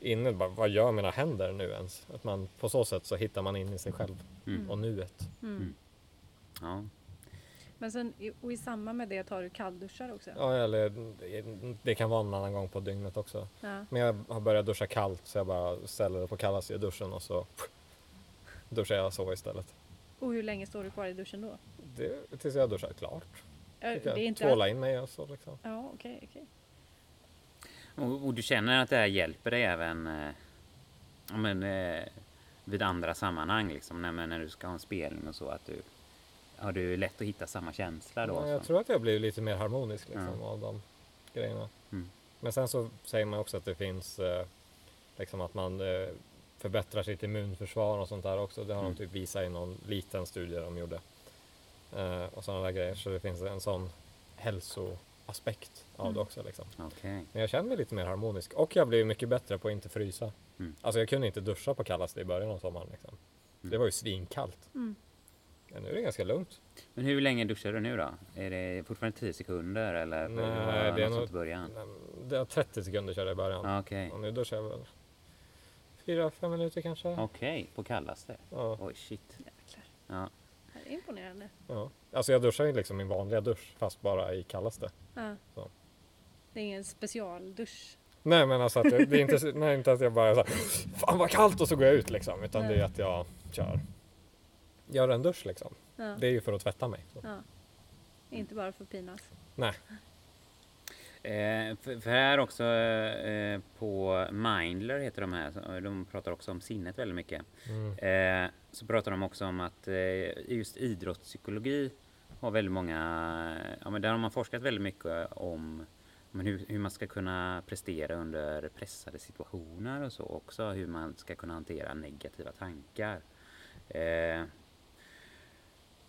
inne. Bara, vad gör mina händer nu ens? Att man, på så sätt så hittar man in i sig själv Mm. och nuet. Mm. Ja. Men sen, i- och i samband med det tar du kallduschar också? Ja, eller det kan vara en annan gång på dygnet också. Ja. Men jag har börjat duscha kallt så jag bara ställer det på kallaste i duschen och så duschar jag så istället. Och hur länge står du kvar i duschen då? Det, tills jag har duschat klart. Ja, det är inte Tvåla in mig och så liksom. Ja, okej, okej. Och, och du känner att det här hjälper dig även eh, men, eh, vid andra sammanhang liksom, när, när du ska ha en spelning och så att du har du lätt att hitta samma känsla då? Ja, jag så? tror att jag blir lite mer harmonisk liksom, Ja. av de grejerna. Mm. Men sen så säger man också att det finns eh, liksom att man eh, förbättrar sitt immunförsvar och sånt där också. Det har Mm. de typ visat i någon liten studie de gjorde. Eh, och sådana där grejer. Så det finns en sån hälsoaspekt av Mm. det också. Liksom. Okej. Men jag känner mig lite mer harmonisk och jag blir mycket bättre på att inte frysa. Mm. Alltså jag kunde inte duscha på kallaste i början av sommaren. Liksom. Mm. Det var ju svinkallt. Men nu är det ganska lugnt. Men hur länge duschar du nu då? Är det fortfarande 10 sekunder eller? Nej, det är nog- början? Det var 30 sekunder körde jag i början. Ja, Okej, Och nu duschar jag väl 4-5 minuter kanske. okej, på kallaste? Ja, Oj, shit. Jäklar. Ja. Det är imponerande. ja. Alltså jag duschar ju liksom min vanliga dusch fast bara i kallaste. Ja. Så. Det är ingen specialdusch. Nej men alltså att det, det är inte, nej, inte att jag bara så här, Fan vad kallt och så går jag ut liksom. Utan det Nej. är att jag kör. Gör en dusch liksom. Ja. Det är ju för att tvätta mig. Så. Ja. Inte bara för att pinas. Nej. Eh, för, för här också eh, på Mindler heter de här, så de pratar också om sinnet väldigt mycket. Mm. Eh, så pratar de också om att eh, just idrottspsykologi har väldigt många, ja men där har man forskat väldigt mycket om men hur, hur man ska kunna prestera under pressade situationer och så också, hur man ska kunna hantera negativa tankar.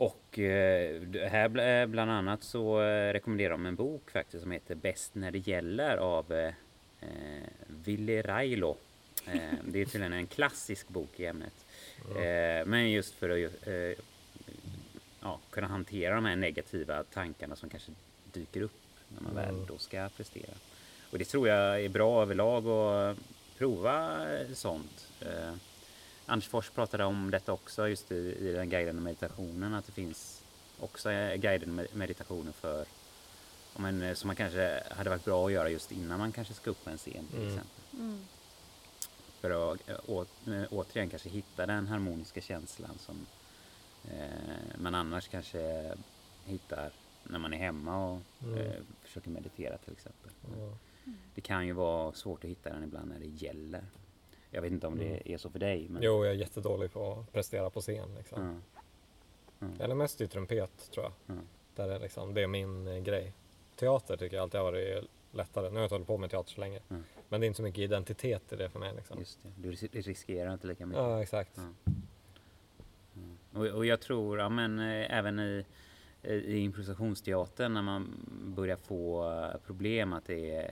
Och eh, här eh, bland annat så eh, rekommenderar de en bok faktiskt som heter Bäst när det gäller av eh, Ville Railo. Det är tydligen en klassisk bok i ämnet. Men just för att ja, kunna hantera de här negativa tankarna som kanske dyker upp när man väl då ska prestera. Och det tror jag är bra överlag att prova sånt. Anders Fors pratade om detta också just i, i den guidade meditationen att det finns också eh, guidade med- meditationer för men, eh, som man kanske hade varit bra att göra just innan man kanske ska upp på en scen till Mm. exempel. Mm. För att eh, å, återigen kanske hitta den harmoniska känslan som Eh, men annars kanske hittar när man är hemma och Mm. eh, försöker meditera till exempel. Det kan ju vara svårt att hitta den ibland när det gäller. Jag vet inte om Mm. det är så för dig. Men... Jo, jag är jättedålig på att prestera på scen. Liksom. Ja. Mm. Eller mest i trumpet tror jag. Mm. Där är liksom, det är min eh, grej. Teater tycker jag alltid har varit lättare. Nu har jag inte hållit på med teater så länge. Mm. Men det är inte så mycket identitet i det för mig. Liksom. Just det. Du ris- riskerar inte lika mycket. Ja, exakt. Mm. Och, och jag tror, ja, men, eh, även i, i i improvisationsteatern när man börjar få eh, problem att det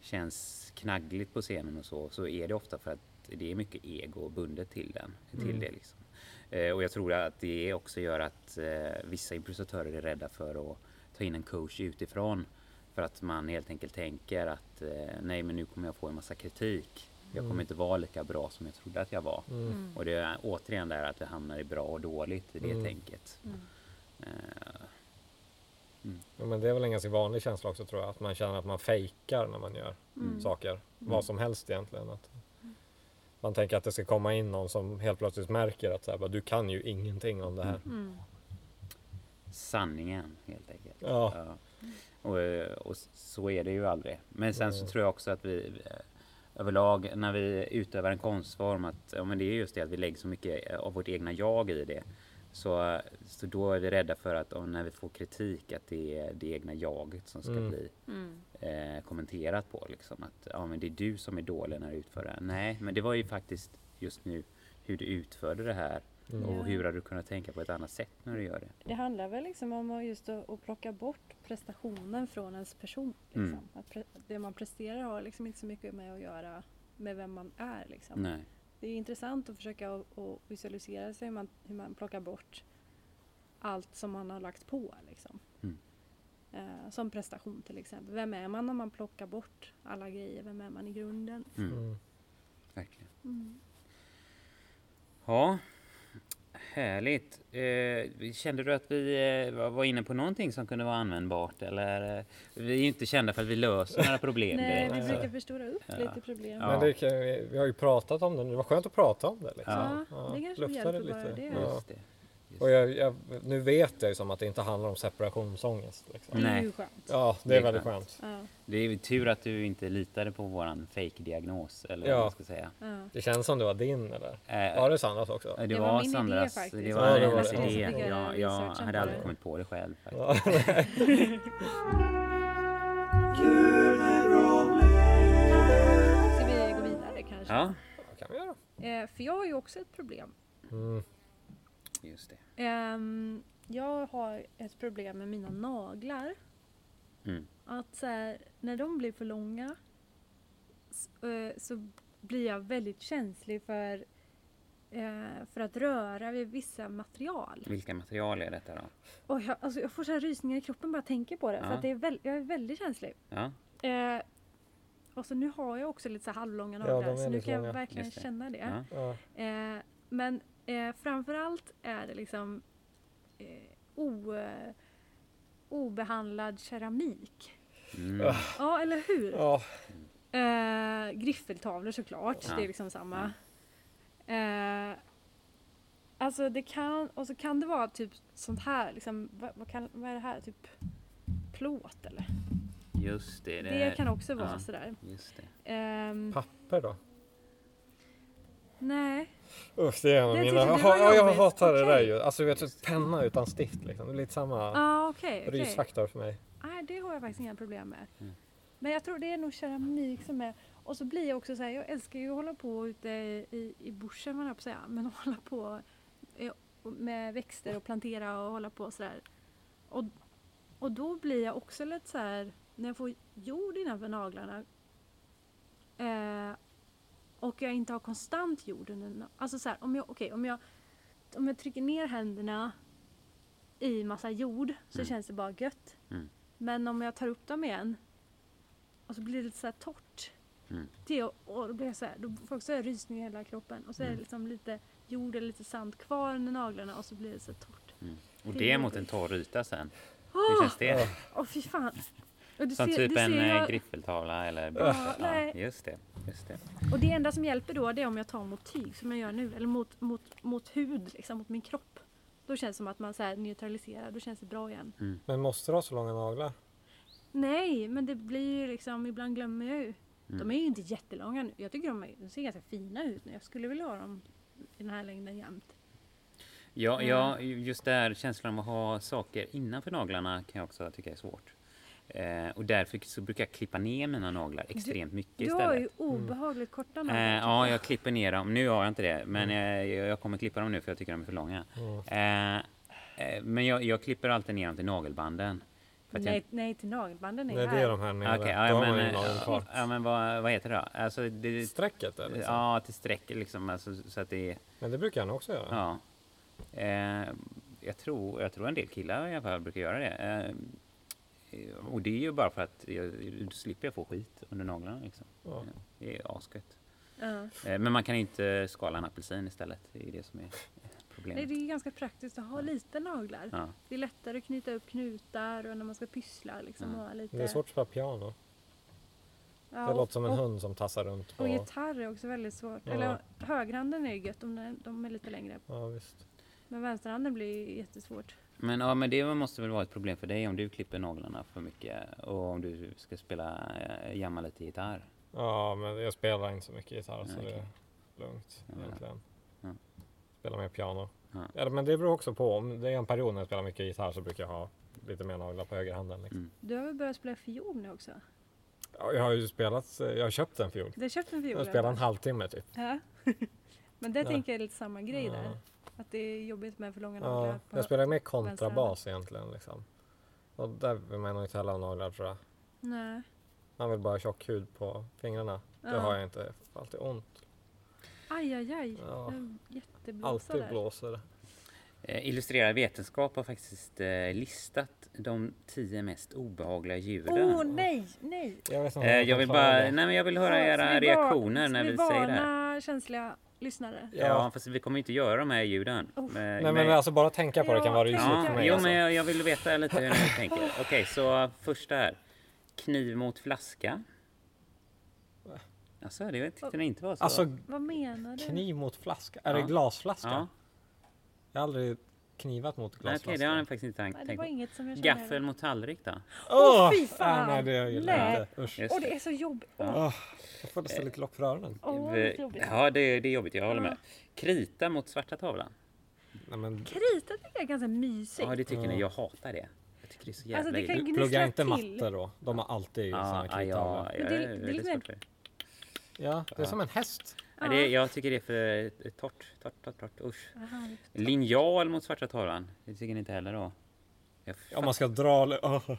känns knaggligt på scenen och så, så är det ofta för att det är mycket ego bundet till den. Till Mm. det liksom. eh, och jag tror att det också gör att eh, vissa improvisatörer är rädda för att ta in en coach utifrån. För att man helt enkelt tänker att eh, nej men nu kommer jag få en massa kritik. Jag kommer Mm. inte vara lika bra som jag trodde att jag var. Mm. Mm. Och det är återigen där att vi hamnar i bra och dåligt i det Mm. tänket. Mm. Eh, Ja, men det är väl en ganska vanlig känsla också tror jag. Att man känner att man fejkar när man gör Mm. saker. Vad som helst egentligen. Att man tänker att det ska komma in någon som helt plötsligt märker att så här, bara, du kan ju ingenting om det här. Mm. sanningen helt enkelt. Ja. Och, eh, och så är det ju aldrig. Men sen så Mm. tror jag också att vi eh, överlag när vi utövar en konstform att ja, men det är just det att vi lägger så mycket av vårt egna jag i det. Så, så då är vi rädda för att om, när vi får kritik att det är det egna jaget som ska Mm. bli Mm. eh, kommenterat på. Liksom, att ja, men det är du som är dålig när du utför det här. Nej, men det var ju faktiskt just nu hur du utförde det här Mm. och hur har du kunnat tänka på ett annat sätt när du gör det. Det handlar väl liksom om att just att, att plocka bort prestationen från ens person. Liksom. Mm. Att pre, det man presterar har liksom inte så mycket med att göra med vem man är. Liksom. Nej. Det är intressant att försöka att, visualisera sig hur man, hur man plockar bort allt som man har lagt på. Liksom. Mm. Eh, som prestation till exempel. Vem är man när man plockar bort alla grejer? Vem är man i grunden? Mm. Mm. Verkligen. Mm. Ja, härligt. Eh, kände du att vi eh, var- inne på någonting som kunde vara användbart? Eller, eh, vi är ju inte kända för att vi löser några problem Nej, vi brukar förstora upp Ja. lite problem. Ja. Men det kan, vi, har ju pratat om det nu. Det var skönt att prata om det. Liksom. Ja, det kanske lufta hjälper bara det. Ja. Just det. Och jag, jag, nu vet jag ju som att det inte handlar om separationsångest. Liksom. Det är Nej. ju skönt. Ja, det Det är är väldigt skönt. skönt. Ja, Det är ju tur att du inte litade på våran fake-diagnos. Eller Ja. vad man ska säga. ja. Det känns som det var din eller? Eh, Var det Sandras också? det, Det var, idé Sandras, faktiskt. det Ja, var det var hennes det. idé. Jag Jag, hade aldrig det. kommit på det själv. Faktiskt. Ja. Ska vi gå vidare kanske? Ja, Vad kan vi göra? Eh, för jag har ju också ett problem. Mm. Just det. Ehm, jag har ett problem med mina naglar. Mm. Att så här, när de blir för långa s- eh, så blir jag väldigt känslig för, eh, för att röra vid vissa material. Vilka material är detta då? Och jag, alltså jag får så här rysningar i kroppen bara jag tänker på det. För Ja. att det är väl, jag är väldigt känslig. Ja, Eh, och så nu har jag också lite så här halvlånga Ja, naglar är så nu kan jag långa. verkligen Just det. känna det. ja. Ja. Men eh, framförallt är det liksom eh, o, eh, obehandlad keramik. Mm. Ah. Ja, eller hur? Ja. Eh, griffeltavlor såklart, Ja. det är liksom samma. Eh, alltså det kan, och så kan det vara typ sånt här, liksom, vad, vad, kan, vad är det här? Typ plåt eller? Just det. Det, kan också vara ja. sådär. Just det. Ehm, Papper då? nej, Usch, det är en av Det mina... jag jobbigt. hatar det där ju. Alltså, vet penna utan stift liksom. Det är lite samma ah, okej. okej. rysfaktor för mig. Nej, det har jag faktiskt inga problem med. Mm. Men jag tror det är nog keramik som är... Och så blir jag också så här, jag älskar ju att hålla på ute i, i bushen, vad jag på att säga. Men att hålla på eh, med växter och plantera och hålla på sådär. Och, och då blir jag också lite så här, när jag får jord innanför naglarna eh, och jag inte har konstant jord under Alltså så här, om jag, okej, om jag, om jag trycker ner händerna i massa jord så Mm. känns det bara gött. Mm. Men om jag tar upp dem igen och så blir det lite så här torrt. Mm. Det, och då blir jag så här, då får jag också rysning i hela kroppen. Och så är det Mm. liksom lite jord eller lite sand kvar under naglarna och så blir det så torrt. Och Det det är mot en torr yta sen. Åh, Hur känns det? Åh fy fan! Som ser- typ en eh, jag- griffeltavla eller... Ja, nej. just det. Just det. och det enda som hjälper då det är om jag tar mot tyg som jag gör nu. Eller mot, mot, mot hud, liksom, mot min kropp. Då känns det som att man så här neutraliserar, då känns det bra igen. Men måste du ha så långa naglar? Nej, men det blir ju liksom, ibland glömmer jag ju. Mm. De är ju inte jättelånga nu. Jag tycker de, är, de ser ganska fina ut nu. Jag skulle vilja ha dem i den här längden jämt. Ja, ja, just där känslan av att ha saker innanför naglarna kan jag också tycka är svårt. Eh, och därför så brukar jag klippa ner mina naglar extremt mycket Du istället. har ju obehagligt korta naglar. Eh, ja, jag. klipper ner dem. Nu har jag inte det, men eh, jag, jag kommer klippa dem nu för jag tycker de är för långa. Eh, eh, men jag, jag klipper alltid ner dem till nagelbanden. För att jag- nej, nej, till nagelbanden är Det är här. det de här nere. Okej, Då ja, har men, eh, ja, men vad, vad heter det då? Alltså, det, Strecket är liksom. Ja, till streck liksom, alltså, så att det är... Men det brukar jag nog också göra. Ja. Eh, jag, tror, jag tror en del killar i alla fall brukar göra det. Eh, och det är ju bara för att jag, då slipper jag få skit under naglarna. Liksom. Ja. Det är asgött. Ja. Eh, men man kan inte skala en apelsin istället. Det är det som är Nej, problemet. det är ganska praktiskt att ha lite naglar. Ja. Det är lättare att knyta upp knutar och när man ska pyssla liksom. Ja. Lite... Det är svårt att spela piano. Ja, Det låter som en och, hund som tassar runt på... Och gitarr är också väldigt svårt. Ja. Eller högerhanden är ju gött om de, är lite längre. Ja, visst. Men vänsterhanden blir jättesvårt. Men, ja, men det måste väl vara ett problem för dig om du klipper naglarna för mycket och om du ska spela, eh, jamma lite gitarr. Ja, men jag spelar inte så mycket gitarr så Ja, det är lugnt Ja. egentligen. Ja. Spelar mer piano. Ja. Ja, men det beror också på. Om det är en period när jag spelar mycket gitarr så brukar jag ha lite mer naglar på högerhanden. Liksom. Mm. Du har väl börjat spela fiol nu också? Ja, jag har ju spelat, jag har köpt en fiol. Du har köpt en fiol? Jag spelar en halvtimme typ. Ja. Men det Ja. tänker jag är lite samma grej Ja. där. Att det är jobbigt med för långa naglar. Ja, jag spelar mer kontrabas egentligen. Liksom. Och där vill man nog inte heller ha naglar tror jag. Nej. Man vill bara ha tjock hud på fingrarna. Det Ja. har jag inte. Jag får alltid ont. Aj, aj, aj. Ja. Alltid där. blåser det. Eh, Illustrerad vetenskap har faktiskt eh, listat de tio mest obehagliga djuren. Åh nej, nej! Jag, vet inte om Eh, jag vill bara, det. nej men jag vill höra Ja, era vi reaktioner när vi, vi säger det här. varna känsliga lyssnare? Ja, Ja. fast vi kommer inte göra de här ljuden. Oh. Men- Nej men alltså bara tänka på det kan vara Ja, rysligt ja, för mig. jo, alltså. men jag, jag vill veta lite hur ni tänker. Okej, så första här. Kniv mot flaska. Alltså, det tyckte ni inte var så? Alltså Vad menar du? kniv mot flaska. Är Ja. det glasflaska? ja. Jag har aldrig knivat mot glasflaska. Okej, det har ni faktiskt inte tänkt på. inget som jag kände. Gaffel mot tallrik då? Åh, fy fan! Nej, nej, det gillar jag inte. Usch. Åh, det är så jobbigt. Åh, jag får nästan lite lock för öronen. åh, det är. Ja, det, det är jobbigt. Jag håller med. Krita mot svarta tavlan. Nej, men Krita tycker jag är ganska mysigt. Ja, det tycker Ja. ni. Jag hatar det. Jag tycker det är så jävla Alltså, det plugga inte matte då. De har alltid Ja, såna ja, krittavlor. ja, det- är det är svårt för det. Ja, det är Ja. som en häst. Ja, det, jag tycker det är för eh, torrt, torrt, torrt, torrt. Usch. Aha. Linjal mot svarta tavlan. Det tycker ni inte heller då? Om man ska dra... åh,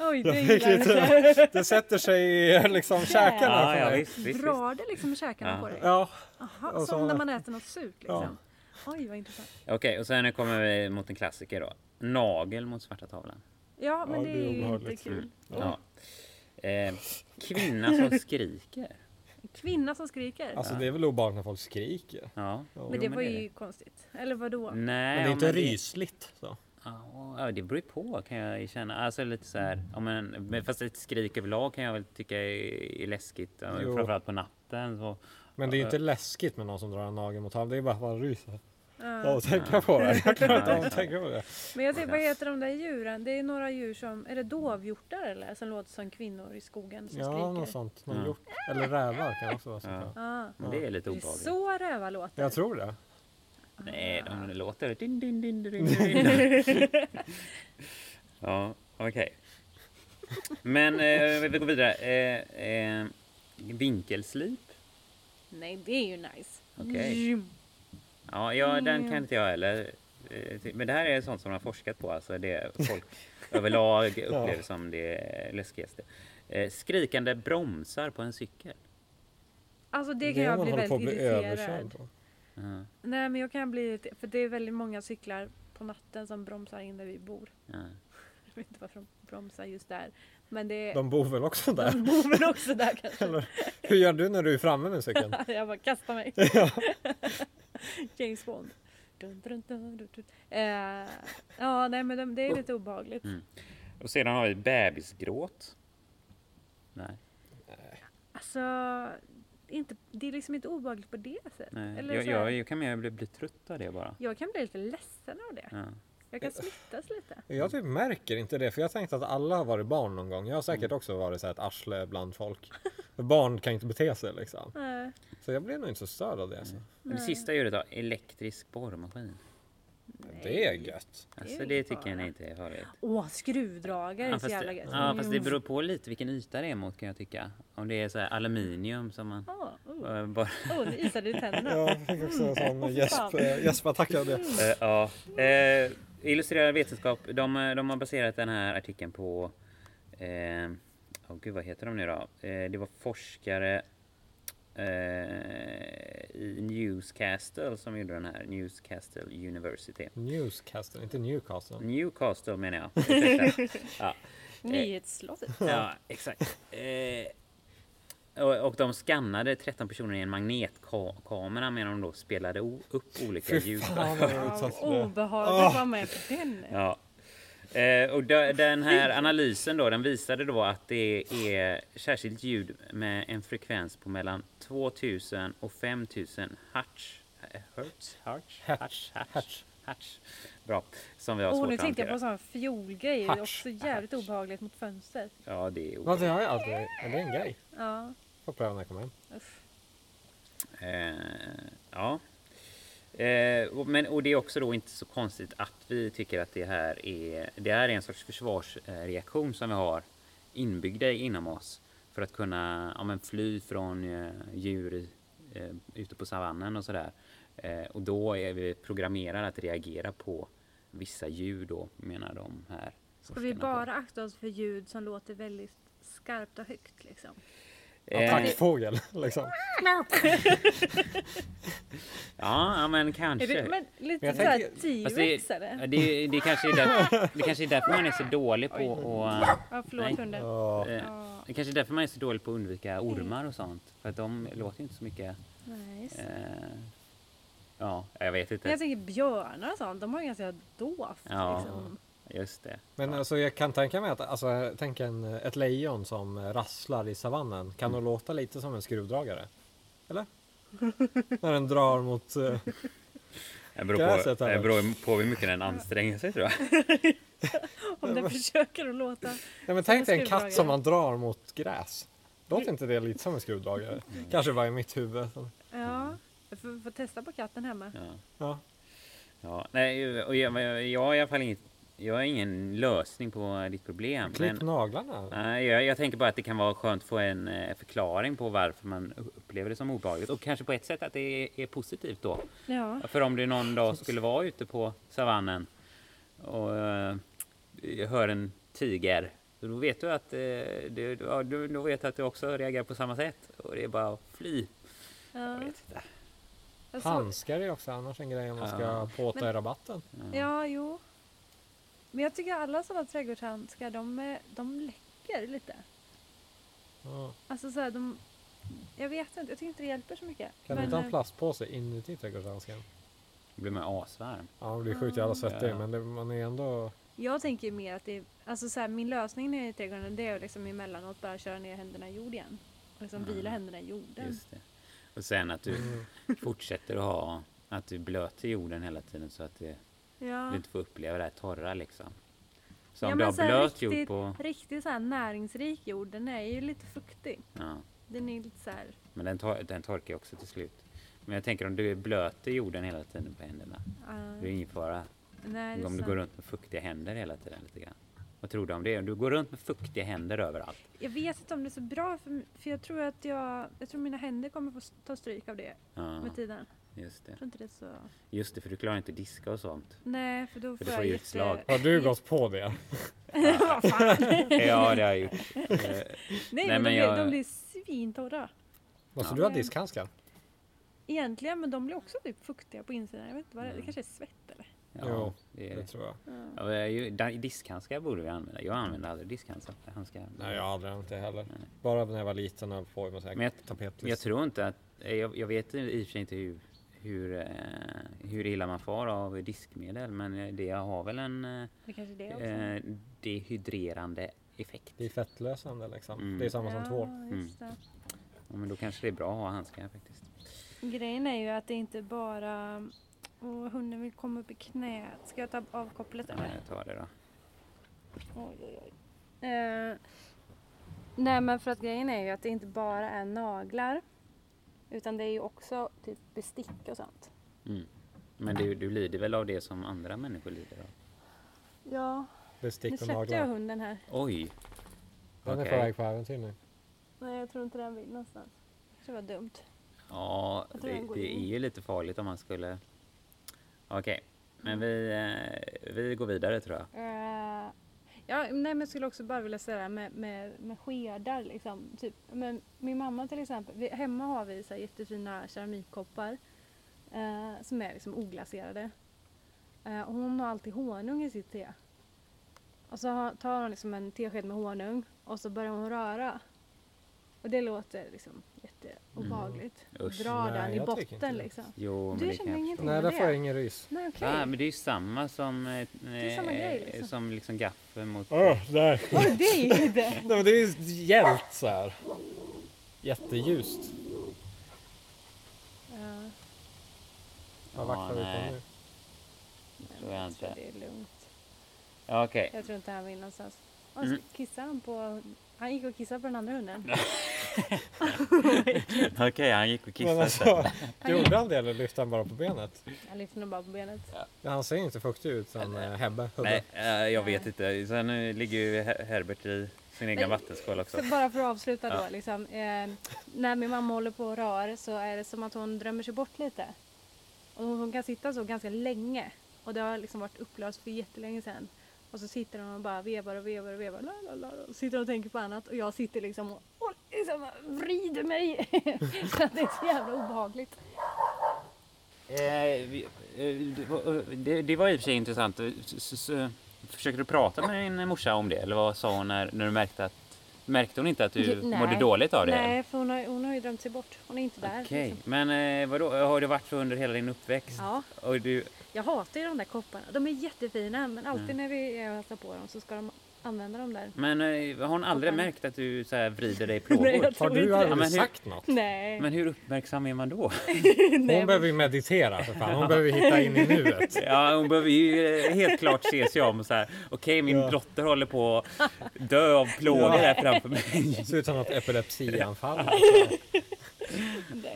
Oj, det Jag gillar lite- inte. Det sätter sig i liksom käkarna Ja, för ja, visst, visst. Drar det liksom i käkarna Ja. på dig? Ja, Aha, Och så- som när man äter något surt liksom. Ja. Oj, vad intressant. Okej, och sen kommer vi mot en klassiker då. Nagel mot svarta tavlan. Ja, men Ja, det det är ju inte kul. Ja. Eh, kvinna som skriker. Kvinna som skriker. alltså det är väl obehagligt när folk skriker. Ja. Men Jo, det var är ju konstigt. Eller vad då? Nej, Men det är inte det- rysligt. Så. Ja, det beror ju på kan jag ju känna. Alltså lite så här, ja, men, fast ett skrik överlag kan jag väl tycka är, är läskigt. Ja, Jo. Framförallt på natten. Så. Men det är ju inte läskigt med någon som drar en nagel mot halsen. Det är bara att man ryser. Ja. Ja, tänka på det. Jag klarar inte att tänka på det. Men jag ser, vad heter de där djuren? Det är några djur som, är det dovhjortar eller? Som låter som kvinnor i skogen som Ja, skriker. något sånt. Någon Ja. hjort. Eller rävar kan också vara så. Ja. Ja. Men det är lite Det är obehagligt. så rävar låter. Jag tror det. Nej, de låter... Din, din, din, din, din. ja, okej. Men eh, vi går vidare. Eh, eh, vinkelslip. Nej, det är ju nice. Okej. Mm. Ja, ja, den Mm. kan inte jag heller. Eh, Men det här är sånt som de har forskat på. Alltså det folk överlag upplever som det läskigaste. Eh, skrikande bromsar på en cykel. Alltså det kan Det jag om man bli väldigt irriterad. Ja, Nej men jag kan bli irriterad, för det är väldigt många cyklar på natten som bromsar in där vi bor. ja. Jag vet inte varför de bromsar just där. Men det är... De bor väl också där? De bor väl också där kanske. Eller, hur gör du när du är framme med cykeln? jag bara kastar mig. James Bond. Dun, dun, dun, dun, dun. Eh, ja, nej men de, det är lite obehagligt. Mm. Och sedan har vi bebisgråt. Nej. Alltså, inte, det är liksom inte obehagligt på det sättet. Nej. Eller Jag, jag, jag kan mer bli, bli trött av det bara. jag kan bli lite ledsen av det. Ja. Jag kan smittas lite. Jag typ märker inte det, för jag tänkte att alla har varit barn någon gång. Jag har säkert Mm. också varit så här ett arsle bland folk. Barn kan inte bete sig liksom. Nej, Så jag blir nog inte så störd av det. Alltså. Men det sista ljudet då, elektrisk borrmaskin. Det är gött. Alltså det tycker jag inte är farligt. Åh, skruvdragare Ja är så jävla det, gött. ja fast det beror på lite vilken yta det är mot kan jag tycka. Om det är så här aluminium som man Åh, oh, eh, bara... oh, nu isade det i tänderna. Ja, jag fick också en sån gäspattack av det. Eh, ja. Eh, illustrerad vetenskap, de, de har baserat den här artikeln på... Eh, oh, gud, vad heter de nu då? Eh, det var forskare i Newcastle som gjorde den här. Newcastle University. Newscastle, inte Newcastle. Newcastle menar jag. Ja. Nyhetsslottet. Ja, exakt. Eh, och, och de skannade 13 personer i en magnetkamera medan de då spelade upp olika Fy ljud. fan vad obehagligt att vara med på den. Ja. Eh, och de, den här analysen då, den visade då att det är särskilt ljud med en frekvens på mellan 2000 och 5000 hertz. Eh, Hertz? Hertz? Hertz. Hertz. Hertz. Bra. Som vi har Åh, svårt nu att tänkte jag på en sån fiolgrej. Det är också jävligt obehagligt mot fönstret. Ja, det är Ja, det har jag aldrig. Är det en grej? Ja, Får pröva när jag kommer hem. Eh, ja. Eh, men, och det är också då inte så konstigt att vi tycker att det här är, det här är en sorts försvarsreaktion som vi har inbyggda inom oss för att kunna ja, men fly från eh, djur i, eh, ute på savannen och sådär. Eh, och då är vi programmerade att reagera på vissa ljud då, menar de här. Ska vi forskarna på. bara akta oss för ljud som låter väldigt skarpt och högt liksom? Eh, Attackfågel liksom. ja, men Är kanske. det, men lite jag såhär tänker- Fast T-rex det, det, det, kanske är där, det kanske är därför man är så dålig på att... Ja, förlåt Nej. hunden. Ja. Eh, Ja, det kanske är därför man är så dålig på att undvika ormar och sånt. För att de låter ju inte så mycket. det. Eh, ja, jag vet Men inte. jag tänker björnar och sånt, de har ju ganska dovt. Ja. Liksom. Just det. Men alltså jag kan tänka mig att alltså, tänk en, ett lejon som rasslar i savannen. Kan Mm. nog låta lite som en skruvdragare. Eller? När den drar mot... eh, Det beror, Gräset på, det beror på hur mycket den anstränger sig tror jag. Om den försöker att låta. Nej, men tänk dig en katt som man drar mot gräs. Låter inte det lite som en skruvdragare? Mm. Kanske bara i mitt huvud. Ja, jag får, får testa på katten hemma. Ja. Ja. Ja, nej, och jag, jag, jag har i alla fall inget, jag har ingen lösning på ditt problem. Klipp Men, naglarna. nej, jag, jag tänker bara att det kan vara skönt att få en eh, förklaring på varför man upplever det som obehagligt. Och kanske på ett sätt att det är, är positivt då. Ja, För om det någon dag skulle vara ute på savannen och eh, hör en tiger, så då vet du att, eh, ja, du, då vet du att du också reagerar på samma sätt. Och det är bara att fly. Jag ja. Handskar är också annars en grej om man ska Ja. påta Men- i rabatten. Ja, jo. Men jag tycker alla sådana trädgårdshandskar, de, är- de läcker lite. Ja. Alltså så här, de... Jag vet inte, jag tycker inte det hjälper så mycket. Kan du inte ha eh, en plastpåse inuti trädgårdshandsken? Då blir man asvarm. Ja, man blir sjukt jävla svettig Ja. men det, man är ändå... Jag tänker mer att det är, alltså så här, min lösning nere i trädgården det är att liksom emellanåt bara köra ner händerna i jord igen. Och liksom Mm. vila händerna i jorden. Just det. Och sen att du Mm. fortsätter att ha, att du blöter jorden hela tiden så att det, Ja. du inte får uppleva det här torra liksom. Så Ja, om men du har blöt jord riktigt- på... Riktigt så här näringsrik jord, den är ju lite fuktig. Ja, Den är lite så här, men den, tor- den torkar ju också till slut. Men jag tänker om du blöter jorden hela tiden på händerna. uh, Det är ingen fara. nej, det är Om du går runt med fuktiga händer hela tiden lite grann. Vad tror du om det? Om du går runt med fuktiga händer överallt. Jag vet inte om det är så bra för, för jag tror att jag, jag tror mina händer kommer få ta stryk av det Ja, med tiden. Just det. Jag tror inte det är så... Just det, för du klarar inte diska och sånt. Nej, för då För får du jag jätte... utslag. Har du gått på det? Ja, det har jag gjort. Eh, Nej, men, men de, blir, jag- de blir svintorra. Måste Ja. du ha diskhandskar? Egentligen, men de blir också typ fuktiga på insidan. Jag vet inte vad det är. Det Mm. kanske är svett eller? Ja, Jo, det är Det tror jag. Ja. Ja, diskhandskar borde vi använda. Jag använder aldrig diskhandskar. handskar. Nej, jag har aldrig använt det heller. Nej. Bara när jag var liten och höll på med så här Men jag- tapetlist. Jag tror inte att... Jag, jag vet i och för sig inte hur, hur, eh, hur illa man far av diskmedel. Men eh, det har väl en eh, Det det eh, dehydrerande effekt. Det är fettlösande liksom. Mm. Det är samma som tvål. Ja, det. Ja, men då kanske det är bra att ha handskar faktiskt. Grejen är ju att det inte bara... Åh, hunden vill komma upp i knät. Ska jag ta av kopplet Ja, eller? jag tar det då. Oj, oj, oj. Eh, nej men för att grejen är ju att det inte bara är naglar. Utan det är ju också typ bestick och sånt. Mm. Men du, du lider väl av det som andra människor lider av? Ja, nu Bestick och släppte jag hunden här. Oj! Den är Okej. på väg på äventyr nu. Nej jag tror inte den vill någonstans. Det var dumt. Ja, Jag tror det, den går det in. är ju lite farligt om man skulle... Okej, men vi, eh, vi går vidare tror jag. Eh, ja, nej men jag skulle också bara vilja säga det här med, med, med skedar liksom. Typ, men min mamma till exempel, vi, hemma har vi så här jättefina keramikkoppar eh, som är liksom oglaserade. Eh, och hon har alltid honung i sitt te. Och så tar hon liksom en tesked med honung och så börjar hon röra. Och det låter liksom jätteobehagligt. Mm. Usch. Dra Nej, den i jag tycker inte botten det. liksom. Jo, men Du det känner jag ingenting? förstå. Nej, med där får jag det? ingen rys. Nej okej. Ja, men det är ju samma som, eh, är samma grej, liksom. som liksom gaffel mot... Åh, där. Oj, det är ju det! Nej, men det är ju hjält så här. Jätteljust. Ja. Vad vaktar vi nej. på nu? tror jag jag inte. tror det är lugnt. Ja, Okej. Jag tror inte han vill någonstans. Och Mm. kissade han på... Han gick och kissade på den andra hunden. Okej, han gick och Men kissade. alltså, gjorde han det eller lyfte han bara på benet? Han lyfte nog bara på benet. Ja, han ser inte fuktig ut som eh, Hebbe. Hubbe. Nej, eh, jag vet inte. Sen eh, ligger ju Her- Herbert i sin egna Men- vattenskål också. Så bara för att avsluta då. Ja. Liksom, eh, när min mamma håller på och rör så är det som att hon drömmer sig bort lite. Och hon kan sitta så ganska länge. Och det har liksom varit upplöst för jättelänge sedan. Och så sitter hon och bara vevar och vevar och vevar. La, la, la, la. Sitter och tänker på annat. Och jag sitter liksom och liksom vrider mig. så det är så jävla obehagligt. Eh, eh, det var- det, var i och för sig intressant. S- Försöker du prata med din morsa om det? Eller vad sa hon när, när du märkte att... Märkte hon inte att du Nej. mådde dåligt av det? Nej, för hon har, hon har ju drömt sig bort. Hon är inte där. Okej, Liksom. men eh, vadå? Har det varit så under hela din uppväxt? Ja, Och du, jag hatar ju de där kopparna. De är jättefina men alltid Mm. när vi hälsar på dem så ska de använda dem där. men eh, har hon aldrig Kopparna. märkt att du så här vrider dig i Nej, plågor? jag Har tror du inte aldrig Ja, men hur- sagt något? Nej. Men hur uppmärksam är man då? Hon Nej, behöver ju meditera för fan. Hon behöver hitta in i nuet. Ja, hon behöver ju eh, helt klart se sig om och så här. Okej, min Ja. dotter håller på att dö av plågor Ja. här framför mig. Det ser ut som något epilepsianfall. nej,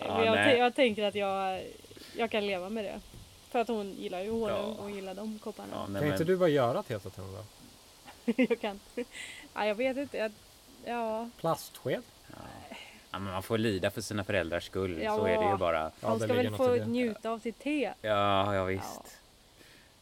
Ja, men jag, nej. jag tänker att jag, jag kan leva med det. För att hon gillar ju honung Ja. och hon gillar de kopparna. Ja, nej, Kan inte men, du bara göra tetet till henne då? jag kan ja, Jag vet inte. Jag, ja, Plastsked? ja, men man får lida för sina föräldrars skull. Ja. Så är det ju bara. Ja, det ska väl få det. njuta av sitt te. Ja, ja visst.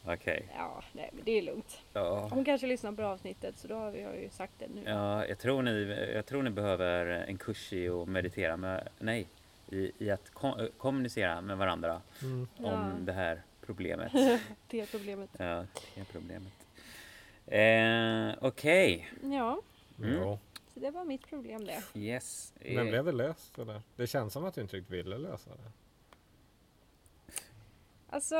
Okej. Ja, nej men det är lugnt. Ja. Hon kanske lyssnar på avsnittet så då har vi ju sagt det nu. Ja, jag tror, ni, jag tror ni behöver en kurs i att meditera med, nej, i, i att ko- kommunicera med varandra Mm. Ja. om det här problemet. Te-problemet. Ja, det problemet. Eh, Okej, Ja, Mm. Jo. så det var mitt problem det. yes. Men Eh, blev det löst eller? Det känns som att du inte riktigt ville lösa det. Alltså,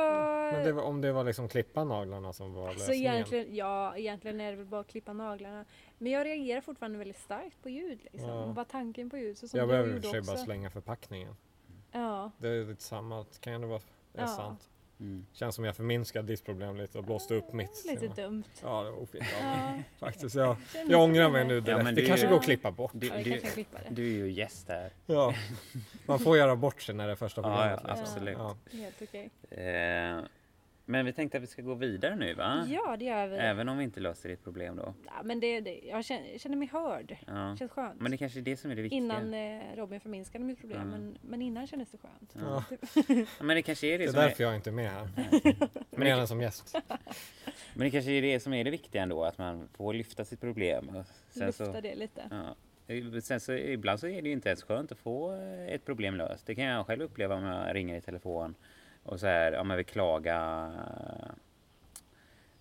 Men det var, om det var liksom klippa naglarna som var alltså lösningen. egentligen, ja, egentligen är det väl bara att klippa naglarna. Men jag reagerar fortfarande väldigt starkt på ljud. Liksom. Ja. Bara tanken på ljud. Så som Jag behöver i och bara slänga förpackningen. Ja, Det är lite samma. Kan ju det vara det är Ja. sant? Mm. Känns som jag förminskade ditt problem lite och blåste upp mitt. lite dumt. Ja, det var ofint. Ja, Faktiskt. Jag, jag ångrar mig nu direkt. men det det- kanske Ja. går att klippa bort. Du, Ja, du, du är ju gäst här. Ja. Man får göra bort sig när det är första Ja, programmet. ja, liksom. absolut. Ja. Helt okej. Eh, men vi tänkte att vi ska gå vidare nu va? Ja, det gör vi. Även om vi inte löser ditt problem då. Ja, men det, det, jag känner, jag känner mig hörd. Ja. Det känns skönt. Men det kanske är det som är det viktiga. Innan eh, Robin förminskade mitt problem. Mm. Men, men innan kändes det skönt. Ja. Ja, Men det kanske är det, Det är som är, därför jag inte är med här. Men Mer än som gäst. men det kanske är det som är det viktiga ändå. Att man får lyfta sitt problem. Och sen Lufta så, det lite. ja. Sen så ibland så är det ju inte ens skönt att få eh, ett problem löst. Det kan jag själv uppleva om jag ringer i telefon och så här, om jag vill klaga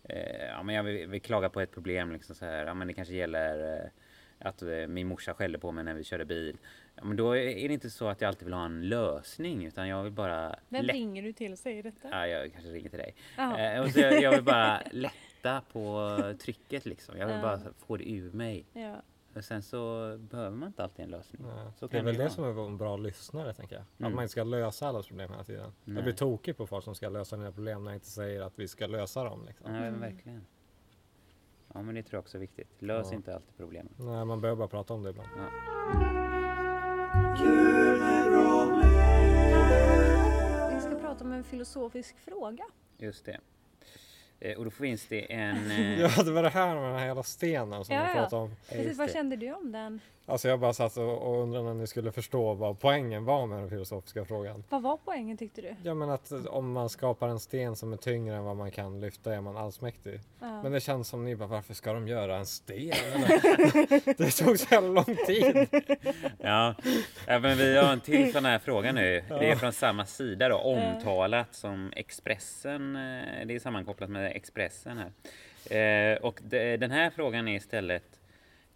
eh, ja, men jag vill, vill klaga på ett problem liksom så här, ja, men det kanske gäller eh, att eh, min morsa skällde på mig när vi körde bil. Ja, men då är det inte så att jag alltid vill ha en lösning utan jag vill bara Vem lätt- ringer du till? Säg detta. Ja, jag kanske ringer till dig. Eh, och så jag, jag vill bara lätta på trycket liksom. Jag vill Ja. bara få det ur mig. Ja. Och sen så behöver man inte alltid en lösning. Det är väl det det som är att en bra lyssnare, tänker jag. Att Mm. man inte ska lösa allas problem hela tiden. Jag Nej. blir tokig på folk som ska lösa dina problem när jag inte säger att vi ska lösa dem. Liksom. Ja, men Mm. verkligen. Ja, men det tror jag också är viktigt. Lös Ja. inte alltid problemen. Nej, man behöver bara prata om det ibland. Vi ska prata om en filosofisk fråga. Just det. Eh, och då finns det en... eh, Ja, det var det här med den här jävla stenen som Ja, vi ja. pratade om. Precis, vad kände du om den? Alltså jag bara satt och, och undrade när ni skulle förstå vad poängen var med den filosofiska frågan. Vad var poängen tyckte du? Ja men att om man skapar en sten som är tyngre än vad man kan lyfta är man allsmäktig. Ja. Men det känns som ni bara, varför ska de göra en sten? Det tog så jävla lång tid. Ja, ja men vi har en till sån här fråga nu. Det är från samma sida då, omtalat som Expressen. eh, Det är sammankopplat med Expressen här. Eh, Och de- den här frågan är istället,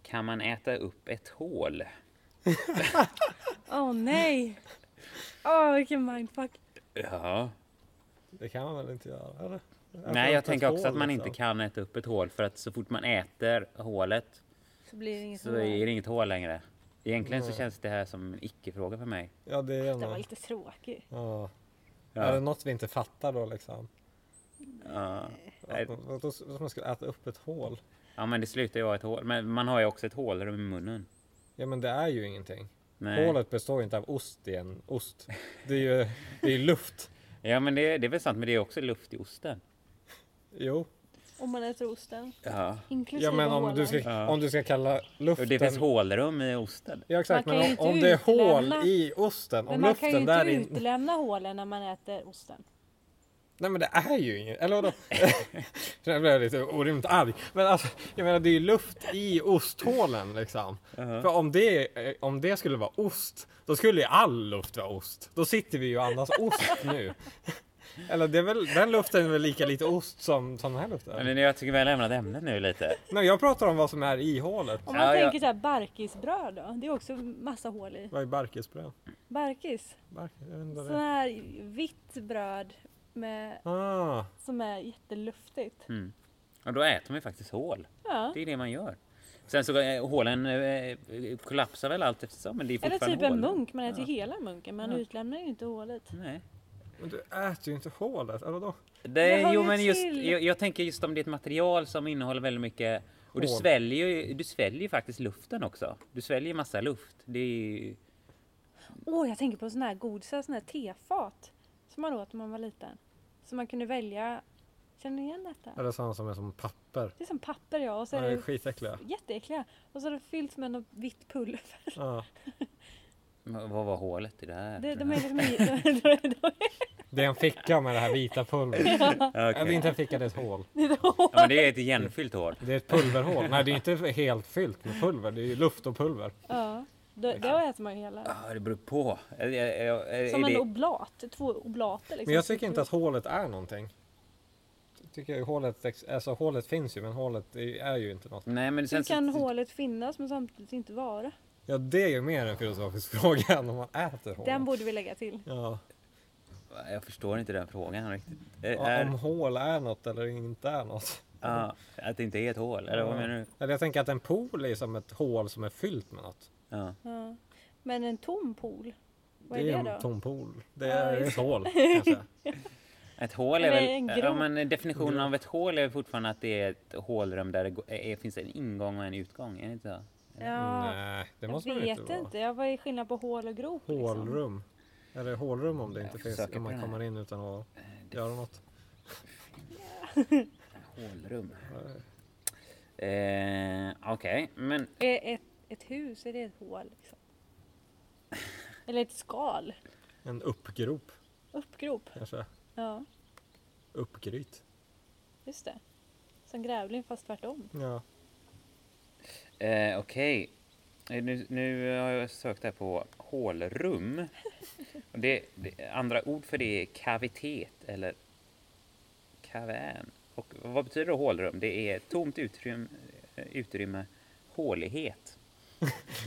kan man äta upp ett hål? Åh nej! Åh vilken mindfuck. Ja. Det kan man väl inte göra? Eller? Nej, jag tänker också hål, att man liksom. inte kan äta upp ett hål för att så fort man äter hålet Så blir det inget så hål. är det inget hål längre. Egentligen så Nej. känns det här som en icke-fråga för mig. Ja det är Det var lite tråkigt. Ja. Ja. Är det något vi inte fattar då liksom? Ja. Nej. Att man, ska äta upp ett hål? ja, men det slutar ju vara ett hål. Men man har ju också ett hålrum i munnen. Ja men det är ju ingenting. Nej. Hålet består ju inte av ost i en ost. Det är ju det är luft. Ja, men det, det är väl sant, men det är också luft i osten. Jo. Om man äter osten. Ja. Inklusive Ja men om hålen. du ska, Ja. om du ska kalla luften... Det finns hålrum i osten. Ja exakt, Man kan men ju om, inte om det är hål i osten, Men om man kan ju luften inte där in... utelämna hålen när man äter osten. Nej men det är ju inget, eller vadå? Nu blev jag lite orimligt arg. Men alltså, jag menar det är ju luft i osthålen liksom. För om det, eh, om det skulle vara ost, då skulle ju all luft vara ost. Då sitter vi ju andas ost nu. Eller det är väl, den luften är väl lika lite ost som, som den här luften? Men jag tycker vi har lämnat ämnet nu lite. Nej jag pratar om vad som är i hålet. Om man Ja, ja. tänker så här barkisbröd då. Det är också massa hål i. Vad är barkisbröd? Barkis. Bark, jag vet inte vad Sån här vitt bröd med, Ah, som är jätteluftigt. Mm. Och då äter man ju faktiskt hål. Ja. Det är det man gör. Sen så eh, hålen eh, kollapsar väl allt eftersom, men det är Eller fortfarande typ en hål. munk. Man äter ju hela munken. Man Ja. utlämnar ju inte hålet. Nej. men du äter ju inte hålet, eller vadå? Det, jo, men just, jag, jag tänker just om det är ett material som innehåller väldigt mycket och du sväljer ju du sväljer ju faktiskt luften också. Du sväljer massa luft. Det är ju... Åh, jag tänker på sån här godisar, sån här tefat. Som man åt när man var liten. Så man kunde välja. Känner ni igen detta? Eller sådana som är som papper. Det är som papper ja. Och så är De är det skitäckliga. jätteäckliga. Och så är det fyllt med något vitt pulver. Ja. Vad vad var hålet i det här? Det, de är liksom i, de, de, de, Det är en ficka med det här vita pulvret. Ja, det är inte en ficka, det är ett hål. Ja, men det är ett igenfyllt hål. Det är ett pulverhål. Nej, det är inte helt fyllt med pulver. Det är ju luft och pulver. ja, då, då äter man ju hela. Ja, det beror på. Är, är, är, Som är en det... oblat. Två oblater liksom. Men jag tycker inte att hålet är någonting. Jag tycker ju hålet, alltså hålet finns ju men hålet är ju inte något. Nej, men sen Hur kan så, hålet finnas men samtidigt inte vara? Ja det är ju mer en filosofisk fråga än om man äter hål. Den borde vi lägga till. Ja. Jag förstår inte den frågan riktigt. Ja, är, Om hål är något eller inte är något. ja, att det inte är ett hål, eller vad menar du? Eller jag tänker att en pool är som ett hål som är fyllt med något. Ja. Ja. Men en tom pool? Vad är det det, är då? en tom pool. Det Ja, är just ett hål kanske. Ett hål är Eller väl... Ja, men definitionen av ett hål är fortfarande att det är ett hålrum där det är, finns en ingång och en utgång, är det inte så? Ja, Nej, det jag måste väl vet inte inte. vara. Vad är skillnad på hål och grop? Liksom? Hålrum. Eller hålrum om det inte Jag finns, om man kommer in utan att göra något. Hålrum. Eh, Okej, men Är ett, ett hus, är det ett hål? Liksom? Eller ett skal? En uppgrop Uppgrop? kanske. Ja, Uppgryt. just det. Som grävling fast tvärtom. Ja. eh, okej. Eh, Nu, nu har jag sökt här på hålrum. Och det, det, andra ord för det är kavitet eller kavern. Och vad betyder då hålrum? Det är tomt utrymme, utrymme hålighet.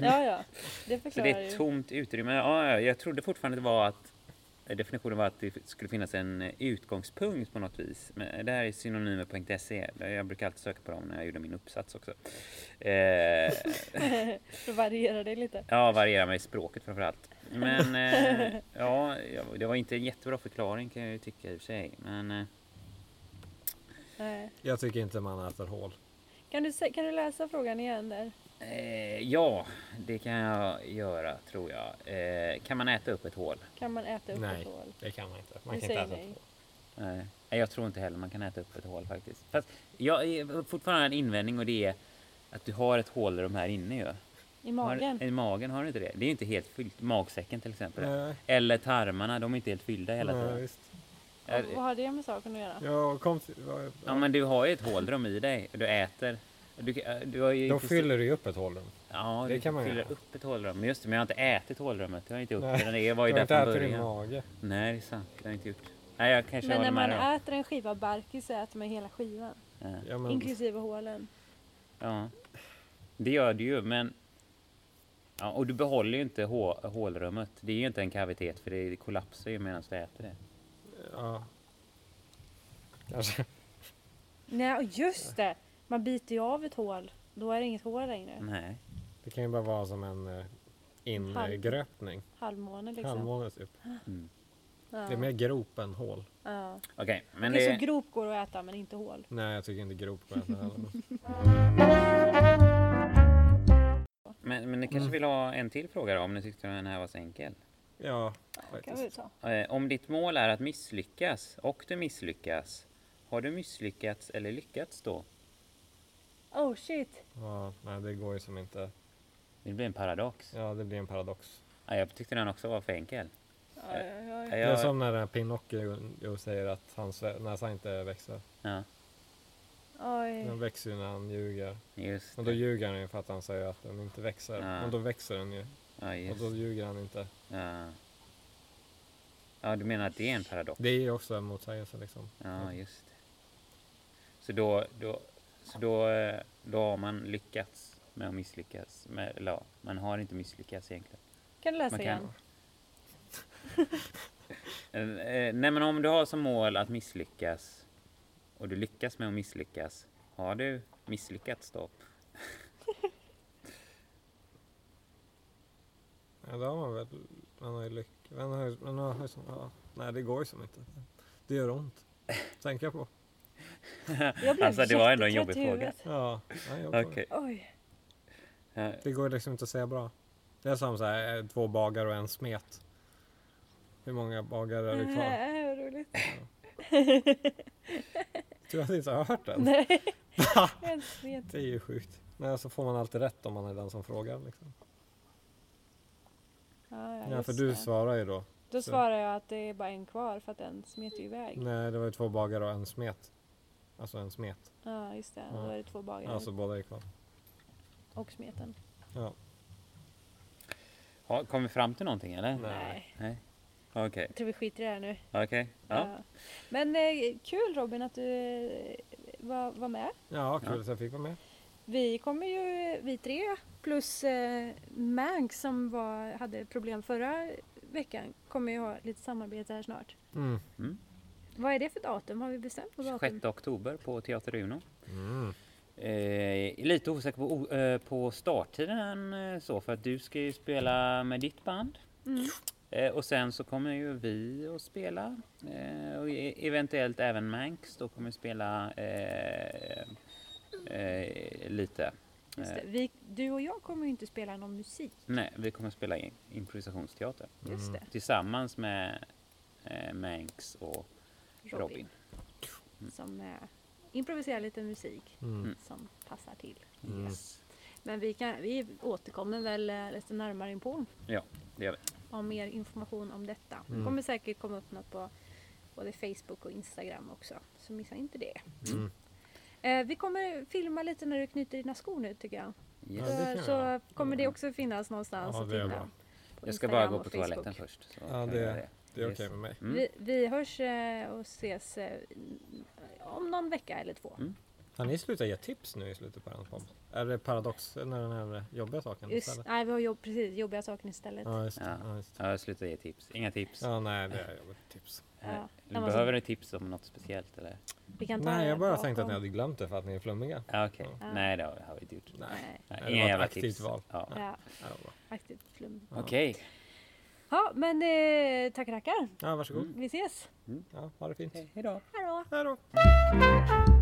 Ja, ja. Det Så förklarar det är ett tomt utrymme. Ja, ja, jag trodde fortfarande det var att definitionen var att det skulle finnas en utgångspunkt på något vis. Men det här är synonymer.se. Jag brukar alltid söka på dem när jag gjorde min uppsats också. Eh, Då varierar det lite. ja, varierar med språket framförallt. Men eh, ja, det var inte en jättebra förklaring kan jag ju tycka i och för sig. Men eh, Nej. Jag tycker inte man äter hål. Kan, du, kan du läsa frågan igen där? Eh, ja, det kan jag göra tror jag. Eh, kan man äta upp ett hål? Kan man äta upp Nej. ett hål? Det kan man inte. Man Vi kan inte säger äta nej. ett hål. Nej, Nej, jag tror inte heller man kan äta upp ett hål faktiskt. Fast jag är fortfarande en invändning och det är att du har ett hål de här inne ju. I magen? Har, I magen har du inte det? Det är ju inte helt fyllt. Magsäcken till exempel. Nej, Eller tarmarna, de är inte helt fyllda hela nej, tiden. visst. Ja, vad har det med saken att göra? Ja, kom till, ja, Ja men du har ju ett hålrum i dig. Du äter. Du, du har ju Då precis- fyller du ju upp ett hålrum. Ja, det du kan man fyller göra. upp ett hålrum. Men just det, men jag har inte ätit hålrummet. Jag har inte gjort Nej, det. Det var Du ju har där inte ätit din mage. Nej, det är sant. Det har jag inte gjort. Nej, jag kanske Men när man dig. äter en skiva barkis så äter man hela skivan. Ja. Ja, men, Inklusive hålen. Ja, det gör du ju, men... Ja, och du behåller ju inte hå hålrummet. Det är ju inte en kavitet för det kollapsar ju medan du äter det. ja. Kanske. Nej, just det! Man biter ju av ett hål. Då är det inget hål längre. Nej. Det kan ju bara vara som en eh, ingröpning. Halvmåne liksom. Halvmåne typ. Mm. Ja. Det är mer grop än hål. Ja. Okej, men Okej, det... så grop går att äta men inte hål. Nej, jag tycker inte grop går att äta heller. Men, men ni kanske Mm. vill ha en till fråga då, om ni tyckte den här var så enkel? Ja, kan vi faktiskt. ta. Eh, om ditt mål är att misslyckas och du misslyckas, har du misslyckats eller lyckats då? Oh shit! Ja, nej, det går ju som inte. Det blir en paradox. Ja, det blir en paradox. Ja, jag tyckte den också var för enkel. Ja, ja, ja. Ja, Det är som när den här Pinocchio säger att hans näsa inte växer. ja, Oj. Den växer ju när han ljuger. just Och då det. ljuger han ju för att han säger att den inte växer. Ja. Och då växer den ju. Ja, Och just. då ljuger han inte. Ja. ja, du menar att det är en paradox? Det är ju också en motsägelse liksom. Ja, just det. Så då, då, så då, eh, då har man lyckats med att misslyckas. Med, eller ja, man har inte misslyckats egentligen. Kan du läsa Man igen? Eh, eh, Nej men om du har som mål att misslyckas och du lyckas med att misslyckas, har du misslyckats då? Ja, det har man väl. Man har ju lyck... Man har, man har, som- ja. Nej, det går ju som inte. Det gör ont. Tänka på. Jag blev Alltså, det var ändå en jobbig fråga. Ja, får- Okej. Oj. Det går liksom inte att säga bra. Det är som så här, eh, två bagare och en smet. Hur många bagare är det kvar? Nej, vad roligt. Du har inte hört den? Nej. Det är ju sjukt. Nej, så får man alltid rätt om man är den som frågar. Liksom. Ja, ja, Ja, för du det. svarar ju då. Då så- svarar jag att det är bara en kvar för att den smet ju iväg. Nej, det var ju två bagare och en smet. Alltså en smet. Ja, just det. Då Ja. är det två bagare Alltså båda är kvar. och smeten. Ja. Har, kom vi fram till någonting eller? Nej. Nej. Okej. Jag tror vi skiter i det här nu. Okej. Ja. Ja. Men eh, kul Robin att du eh, var, var med. Ja, kul Ja. att jag fick vara med. Vi kommer ju, vi tre plus eh, Mank som var, hade problem förra veckan kommer ju ha lite samarbete här snart. Mm. Mm. Vad är det för datum? Har vi bestämt på datum? 6 oktober på Teater Uno. Mm. Eh, lite osäker på, eh, på starttiden eh, så för att du ska ju spela med ditt band. Mm. Eh, och sen så kommer ju vi att spela eh, och e- eventuellt även Manx då kommer spela eh, eh, lite. Eh. Vi, du och jag kommer ju inte spela någon musik. nej, vi kommer spela in improvisationsteater Just Mm. det. tillsammans med eh, Manx och Robin. Robin. Som eh, improviserar lite musik Mm. som passar till. Mm. Yes. Men vi, kan, vi återkommer väl eh, lite närmare in på Ja, det gör vi. om mer information om detta. Det Mm. kommer säkert komma upp något på både Facebook och Instagram också. Så missa inte det. Mm. Eh, vi kommer filma lite när du knyter dina skor nu tycker jag. Yes. Ja, det vi så göra. kommer det också finnas någonstans Ja, att det titta. Jag ska bara gå på toaletten först. Så Ja, kan det- det. Är okej med mig. Mm. Vi, vi hörs eh, och ses eh, om någon vecka eller två. Mm. Har ni slutat ge tips nu i slutet på den podden? Är det paradox när den här jobbiga saken Just, istället? nej, vi har jobb, precis, jobbiga saker istället. Ja, just. Ja. Ja, just. Ja, sluta ge tips. Inga tips. ja nej, det är jobbigt tips. Ja. Men Behöver ni tips om något speciellt eller? Vi kan ta Nej, jag bara bakom. tänkte att ni hade glömt det för att ni är flummiga. Ja, okej. Ja. Nej, det har vi inte gjort. Nej. Nej. Nej, det inga var ett jävla aktivt tips. val. Ja. Ja, aktivt flum. Ja. Okej. Ja, men eh, tackar, tackar. ja, varsågod. Mm. Vi ses. Ja, ha det fint. Hej då. Hej då.